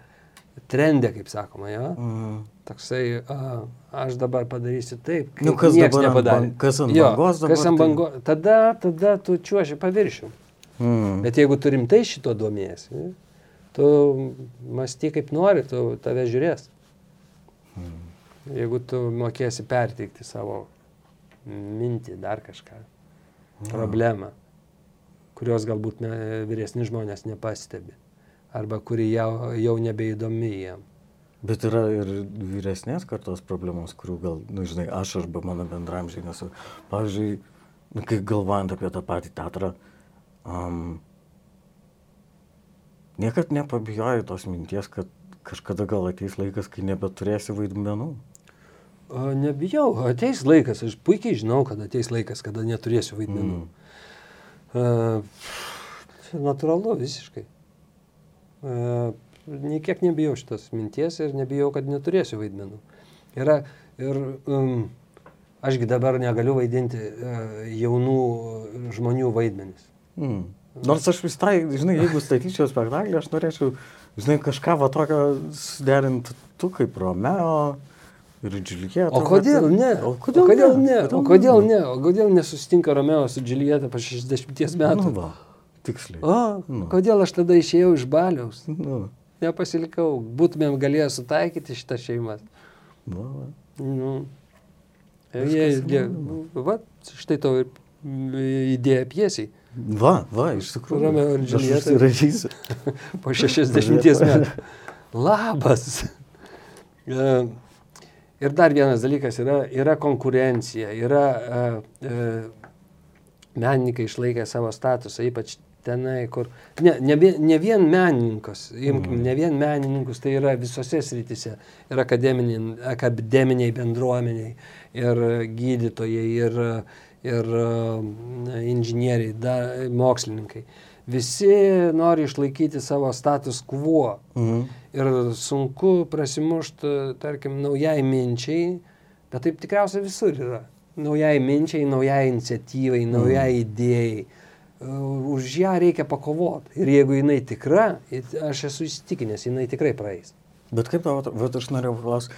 trendė, kaip sakoma, jo. Mhm toksai, a, aš dabar padarysiu taip, nu, kas dabar nepadarė. Kas ant jo, bangos dabar? Kas ant bangos, tai... tada, tada tu čiuoši paviršių. Mm. Bet jeigu turim tai šito domėsi, tu mąsty kaip nori, tu tave žiūrės. Mm. Jeigu tu mokėsi perteikti savo mintį, dar kažką, mm. problemą, kurios galbūt ne, vyresni žmonės nepastebi, arba kuri jau, jau nebeįdomi jiem. Bet yra ir vyresnės kartos problemos, kurių gal, na, nu, žinai, aš arba mano bendramžiai nesu. Pavyzdžiui, nu, kai galvojant apie tą patį teatrą, um, niekad nepabijoju tos minties, kad kažkada gal ateis laikas, kai nebeturėsi vaidmenų. O, nebijau, ateis laikas, aš puikiai žinau, kad ateis laikas, kada neturėsiu vaidmenų. Mm. Uh, natūralu visiškai. Uh, niekiek nebijau šitos minties ir nebijau, kad neturėsiu vaidmenų. Yra ir um, ašgi dabar negaliu vaidinti uh, jaunų žmonių vaidmenis. Mm. Nors aš vis tai, žinai, jeigu statyčiau spektaklį, aš norėčiau, žinai, kažką va tokio suderinti tu kaip Romeo. Ir Džiulieta. O kodėl ne? O kodėl, o kodėl ne? ne? O kodėl ne? O kodėl nesusitinka Romeo su Džiulieta po 60 metų? Nu, va, tiksliai. O, nu. kodėl aš tada išėjau iš baliaus? Nu nepasilikau. Būtumėm galėję sutaikyti šitą šeimą. Va, va. Nu. Jie, jie, va, štai to idėja piesiai. Va, va, iš tikrųjų. Romeo ir Džiulieta. po 60 metų. Labas. E, ir dar vienas dalykas yra, yra konkurencija, yra uh, uh, menininkai išlaikę savo statusą, ypač tenai, kur ne, ne, ne vien menininkas, imkim, mm. ne vien menininkus, tai yra visose srityse, ir akademiniai, akademiniai bendruomeniai, ir gydytojai, ir, ir inžinieriai, da, mokslininkai. Visi nori išlaikyti savo status quo. Mm. Ir sunku prasimušti, tarkim, naujai minčiai, bet taip tikriausiai visur yra. Naujai minčiai, naujai iniciatyvai, naujai mm. idėjai už ją reikia pakovoti. Ir jeigu jinai tikra, aš esu įsitikinęs, jinai tikrai praeis. Bet kaip tau, vat, aš norėjau paklausti,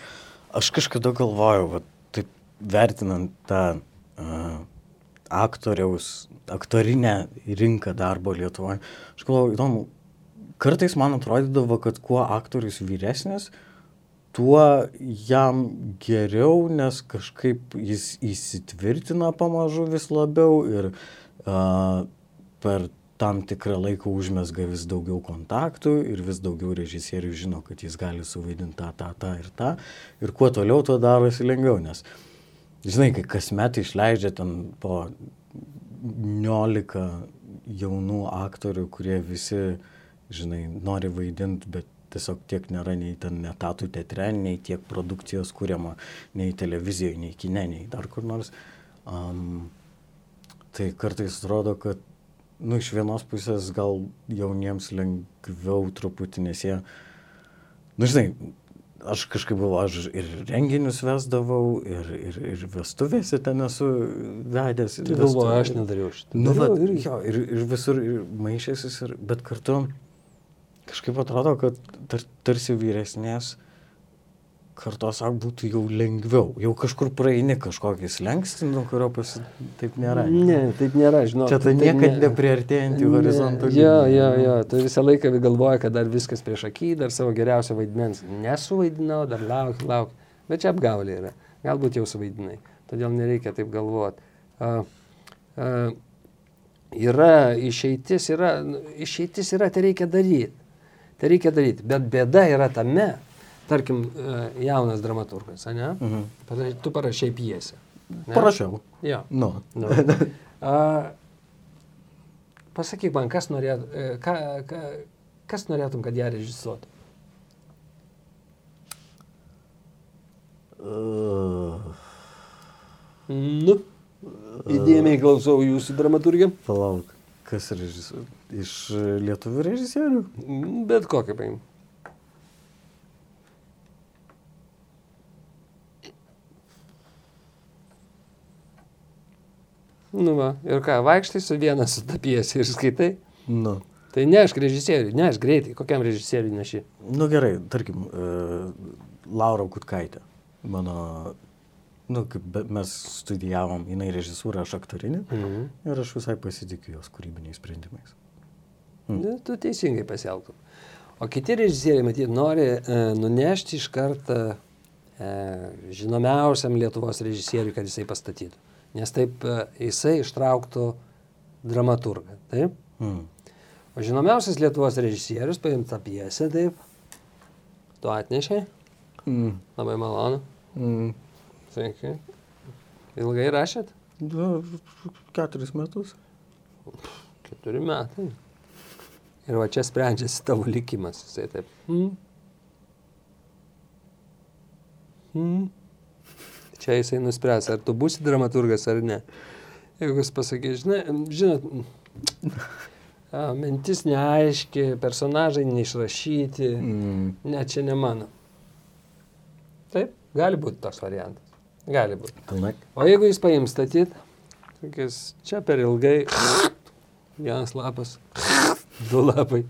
aš kažkada galvojau, vat, taip vertinant tą uh, aktoriaus, aktorinę rinką darbo Lietuvoje, aš galvojau, įdomu, kartais man atrodydavo, kad kuo aktorius vyresnis, tuo jam geriau, nes kažkaip jis įsitvirtina pamažu vis labiau ir uh, per tam tikrą laiką užmesga vis daugiau kontaktų ir vis daugiau režisierių žino, kad jis gali suvaidinti tą, tą, tą ir tą. Ir kuo toliau, tuo darosi lengviau, nes, žinai, kai kasmet išleidžia ten po 19 jaunų aktorių, kurie visi, žinai, nori vaidinti, bet tiesiog tiek nėra nei ten etatų teatre, nei tiek produkcijos kūriama, nei televizijoje, nei kine, nei dar kur nors. Um, tai kartais atrodo, kad nu, iš vienos pusės gal jauniems lengviau truputį, nes jie, nu, žinai, aš kažkaip buvau, aš ir renginius vesdavau, ir, ir, ir vestuvėse ten esu vedęs. Tai galvoju, aš nedariau šitą. Nu, va, ir, jo, ir, ir visur ir maišėsis, ir, bet kartu kažkaip atrodo, kad tar, tarsi vyresnės kartos ak būtų jau lengviau. Jau kažkur praeini kažkokį slengstį, nuo kurio pasi... taip nėra. Ne, taip nėra, žinau. Čia tai niekad ne... nepriartėjantį horizontą. Jo, jo, jo, tu visą laiką galvoji, kad dar viskas prieš akį, dar savo geriausią vaidmens nesuvaidinau, dar lauk, lauk. Bet čia apgaulė yra. Galbūt jau suvaidinai. Todėl nereikia taip galvoti. Uh, uh, yra išeitis, yra, išeitis yra, tai reikia daryti. Tai reikia daryti. Bet bėda yra tame, tarkim, e, jaunas dramaturgas, ne? Mhm. Tu parašai pjesę. Ne? Parašiau. Jo. Nu. nu. A, pasakyk man, kas, norėt, e, ka, ka, kas norėtum, kad ją režisuotų? Uh. Nu, įdėmiai klausau jūsų dramaturgiam. Palauk, kas režisuoja? Iš lietuvių režisierių? Bet kokią paim. Nu va, ir ką, vaikštai su vienas su tapiesi ir skaitai? Nu. Tai nešk režisieriui, nešk greitai, kokiam režisieriui neši? Nu gerai, tarkim, uh, Laura Kutkaitė, mano, nu, kaip mes studijavom, jinai režisūrą, aš aktorinį mhm. ir aš visai pasitikiu jos kūrybiniais sprendimais. Mm. Nu, tu teisingai pasielgtum. O kiti režisieriai, matyt, nori e, nunešti iš karto e, žinomiausiam Lietuvos režisieriui, kad jisai pastatytų nes taip e, jisai ištrauktų dramaturgą. Taip? Mm. O žinomiausias Lietuvos režisierius paimta pjesė, taip, tu atnešiai. Mm. Labai malonu. Mm. Sveiki. Ilgai rašėt? Du, keturis metus. Keturi metai. Ir va čia sprendžiasi tavo likimas. Jisai taip. Mm. Mm čia jisai nuspręs, ar tu būsi dramaturgas ar ne. Jeigu jis pasakys, žinai, žinot, a, mintis neaiški, personažai neišrašyti, mm. ne, čia ne mano. Taip, gali būti toks variantas. Gali būti. O jeigu jis paims statyti, sakys, čia per ilgai, vienas lapas, du lapai.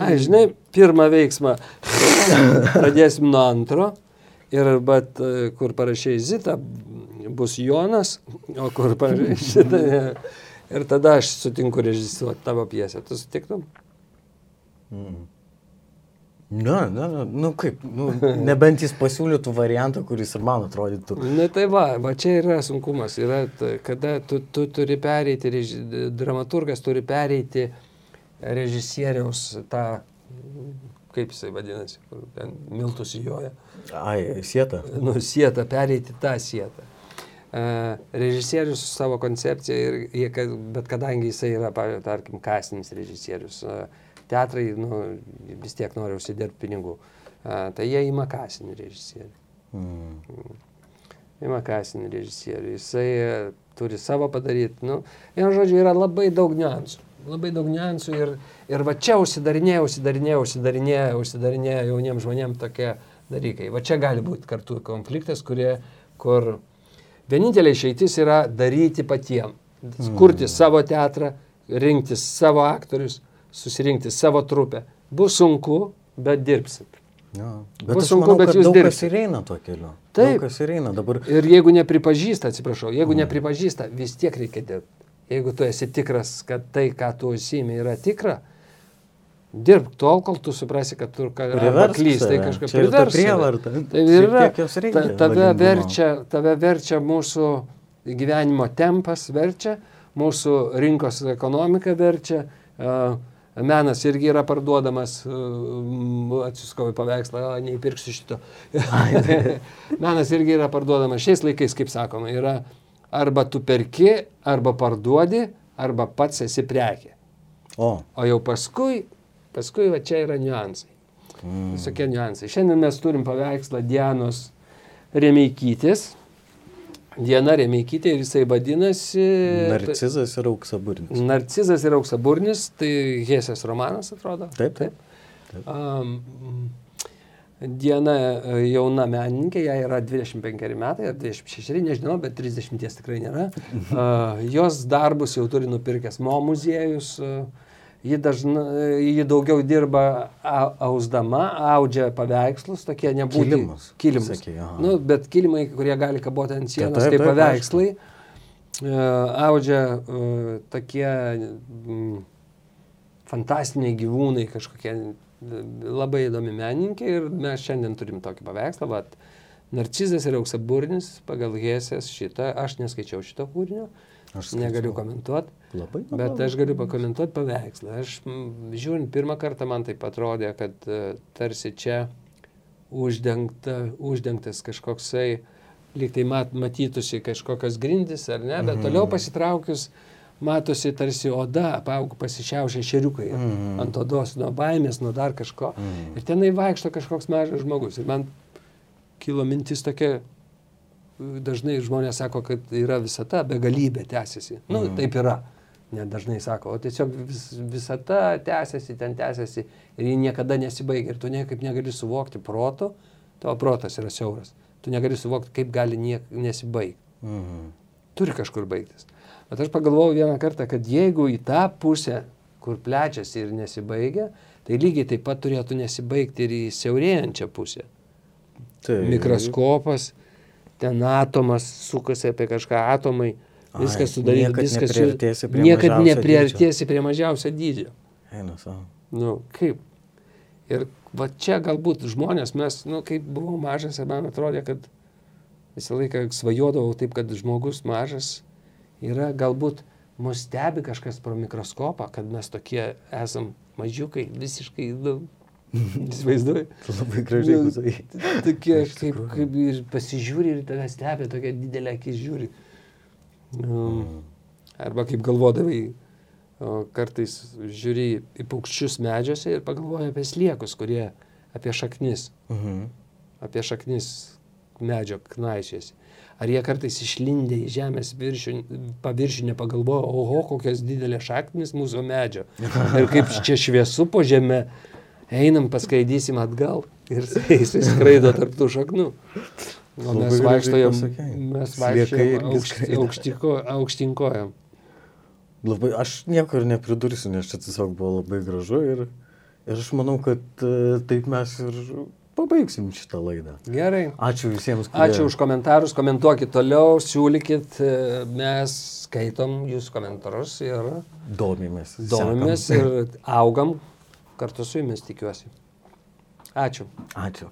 Ai, žinai, pirmą veiksmą pradėsim nuo antro, Ir bet kur parašiai Zita, bus Jonas, o kur parašiai šitą. Ir tada aš sutinku režisuoti tavo pjesę. Tu sutiktum? Mm. Ne, ne, ne, nu kaip, nu, nebent jis pasiūlytų variantą, kuris ir man atrodytų. Na tai va, va čia yra sunkumas, yra, kada tu, tu turi pereiti, reži, dramaturgas turi pereiti režisieriaus tą kaip jisai vadinasi, kur ten miltus įjoja. Ai, sieta. Nu, sieta, pereiti tą sietą. Uh, režisierius su savo koncepcija, ir, jie, bet kadangi jisai yra, tarkim, kasinis režisierius, uh, teatrai nu, vis tiek nori užsidirbti pinigų, uh, tai jie ima kasinį režisierių. Mm. Ima kasinį režisierių, jisai turi savo padaryti. Nu, vienu žodžiu, yra labai daug niuansų labai daug niuansų ir, ir va čia užsidarinėja, užsidarinėja, užsidarinėja, užsidarinėja jauniems žmonėms tokie dalykai. Va čia gali būti kartu konfliktas, kurie, kur vienintelė išeitis yra daryti patiems. Mm. Kurti savo teatrą, rinktis savo aktorius, susirinkti savo trupę. Bus sunku, bet dirbsit. Ja, bet Bus sunku, manau, bet jūs dirbate. Kas ir eina tuo keliu. Taip. Daug kas ir eina dabar. Ir jeigu nepripažįsta, atsiprašau, jeigu mm. nepripažįsta, vis tiek reikia dirbti. Jeigu tu esi tikras, kad tai, ką tu užsimi, yra tikra, Dirbk tol, kol tu suprasi, kad tu klystai kažką priversi. Prievarta. Tai yra, ta, tave, verčia, tave verčia mūsų gyvenimo tempas, verčia, mūsų rinkos ekonomika verčia. Uh, Menas irgi yra parduodamas, atsiskovi paveikslą, neįpirksiu šito. Menas irgi yra parduodamas šiais laikais, kaip sakoma, yra arba tu perki, arba parduodi, arba pats esi prekė. O. o jau paskui, paskui va čia yra niuansai. Mm. Visokie niuansai. Šiandien mes turim paveikslą Dianos Remeikytis Diena Remeikytė ir jisai vadinasi... Narcizas ir auksaburnis. Narcizas ir auksaburnis, tai Hesės romanas atrodo. Taip, taip. taip. Um, Diena e, jauna menininkė, jai yra 25 metai ar 26, nežinau, bet 30 tikrai nėra. Uh, jos darbus jau turi nupirkęs Mo muziejus. Uh, ji, dažna, ji daugiau dirba ausdama, audžia paveikslus, tokie nebūtų. Kilimus. Kilimus. Sakė, nu, bet kilimai, kurie gali kaboti ant sienos, tai, taip, tai paveikslai. Uh, audžia uh, tokie fantastiniai gyvūnai, kažkokie labai įdomi menininkė ir mes šiandien turim tokį paveikslą. Vat, Narcizas ir auksaburnis pagal Hesės šitą, aš neskaičiau šito kūrinio, aš negaliu komentuoti. Labai. Bet aš galiu pakomentuoti paveikslą. Aš žiūrint pirmą kartą man tai atrodė, kad uh, tarsi čia uždengta, uždengtas kažkoksai, lyg tai mat, matytųsi kažkokios grindis ar ne, bet mhm. toliau pasitraukius matosi tarsi oda, apaugų pasišiaušę šeriukai mm. ant odos, nuo baimės, nuo dar kažko. Mm. Ir tenai vaikšto kažkoks mažas žmogus. Ir man kilo mintis tokia, dažnai žmonės sako, kad yra visata, begalybė tęsiasi. Na, nu, mm. taip yra net dažnai sako, o tiesiog vis, visata tęsiasi, ten tęsiasi ir ji niekada nesibaigia ir tu niekaip negali suvokti proto, tavo protas yra siauras, tu negali suvokti, kaip gali niek, nesibaigti. Mhm. Turi kažkur baigtis. Bet aš pagalvojau vieną kartą, kad jeigu į tą pusę, kur plečiasi ir nesibaigia, tai lygiai taip pat turėtų nesibaigti ir į siaurėjančią pusę. Tai... Mikroskopas, ten atomas sukasi apie kažką, atomai viskas sudaryta, niekad viskas prie, niekad nepriartėsi prie mažiausio dydžio. Eina savo. Nu, kaip? Ir va čia galbūt žmonės, mes, nu, kaip buvau mažas, man atrodė, kad visą laiką svajodavau taip, kad žmogus mažas yra galbūt mus stebi kažkas pro mikroskopą, kad mes tokie esam mažiukai, visiškai, nu, įsivaizduoju. Labai gražiai nu, pasakai. Tokie, kaip, kaip ir pasižiūri ir tave stebi, tokia didelė akis žiūri. Mm. Arba kaip galvodavai, kartais žiūri į paukščius medžiuose ir pagalvoji apie sliekus, kurie apie šaknis, mhm. apie šaknis medžio knaišėsi. Ar jie kartais išlindė į žemės viršių, paviršių nepagalvojo, oho, kokios didelės šaknis mūsų medžio. Ir kaip čia šviesu po žemė, einam, paskaidysim atgal ir jis skraido tarp tų šaknų. O mes vaikštojom, mes vaikštojom aukštiko, aukštinkojam. Labai, aš nieko ir nepridursiu, nes čia tiesiog buvo labai gražu ir, ir aš manau, kad uh, taip mes ir pabaigsim šitą laidą. Gerai. Ačiū visiems. Kurie... Ačiū už komentarus, komentuokit toliau, siūlykit, e, mes skaitom jūsų komentarus ir domimės. Domimės sekam. ir augam kartu su jumis, tikiuosi. Ačiū. Ačiū.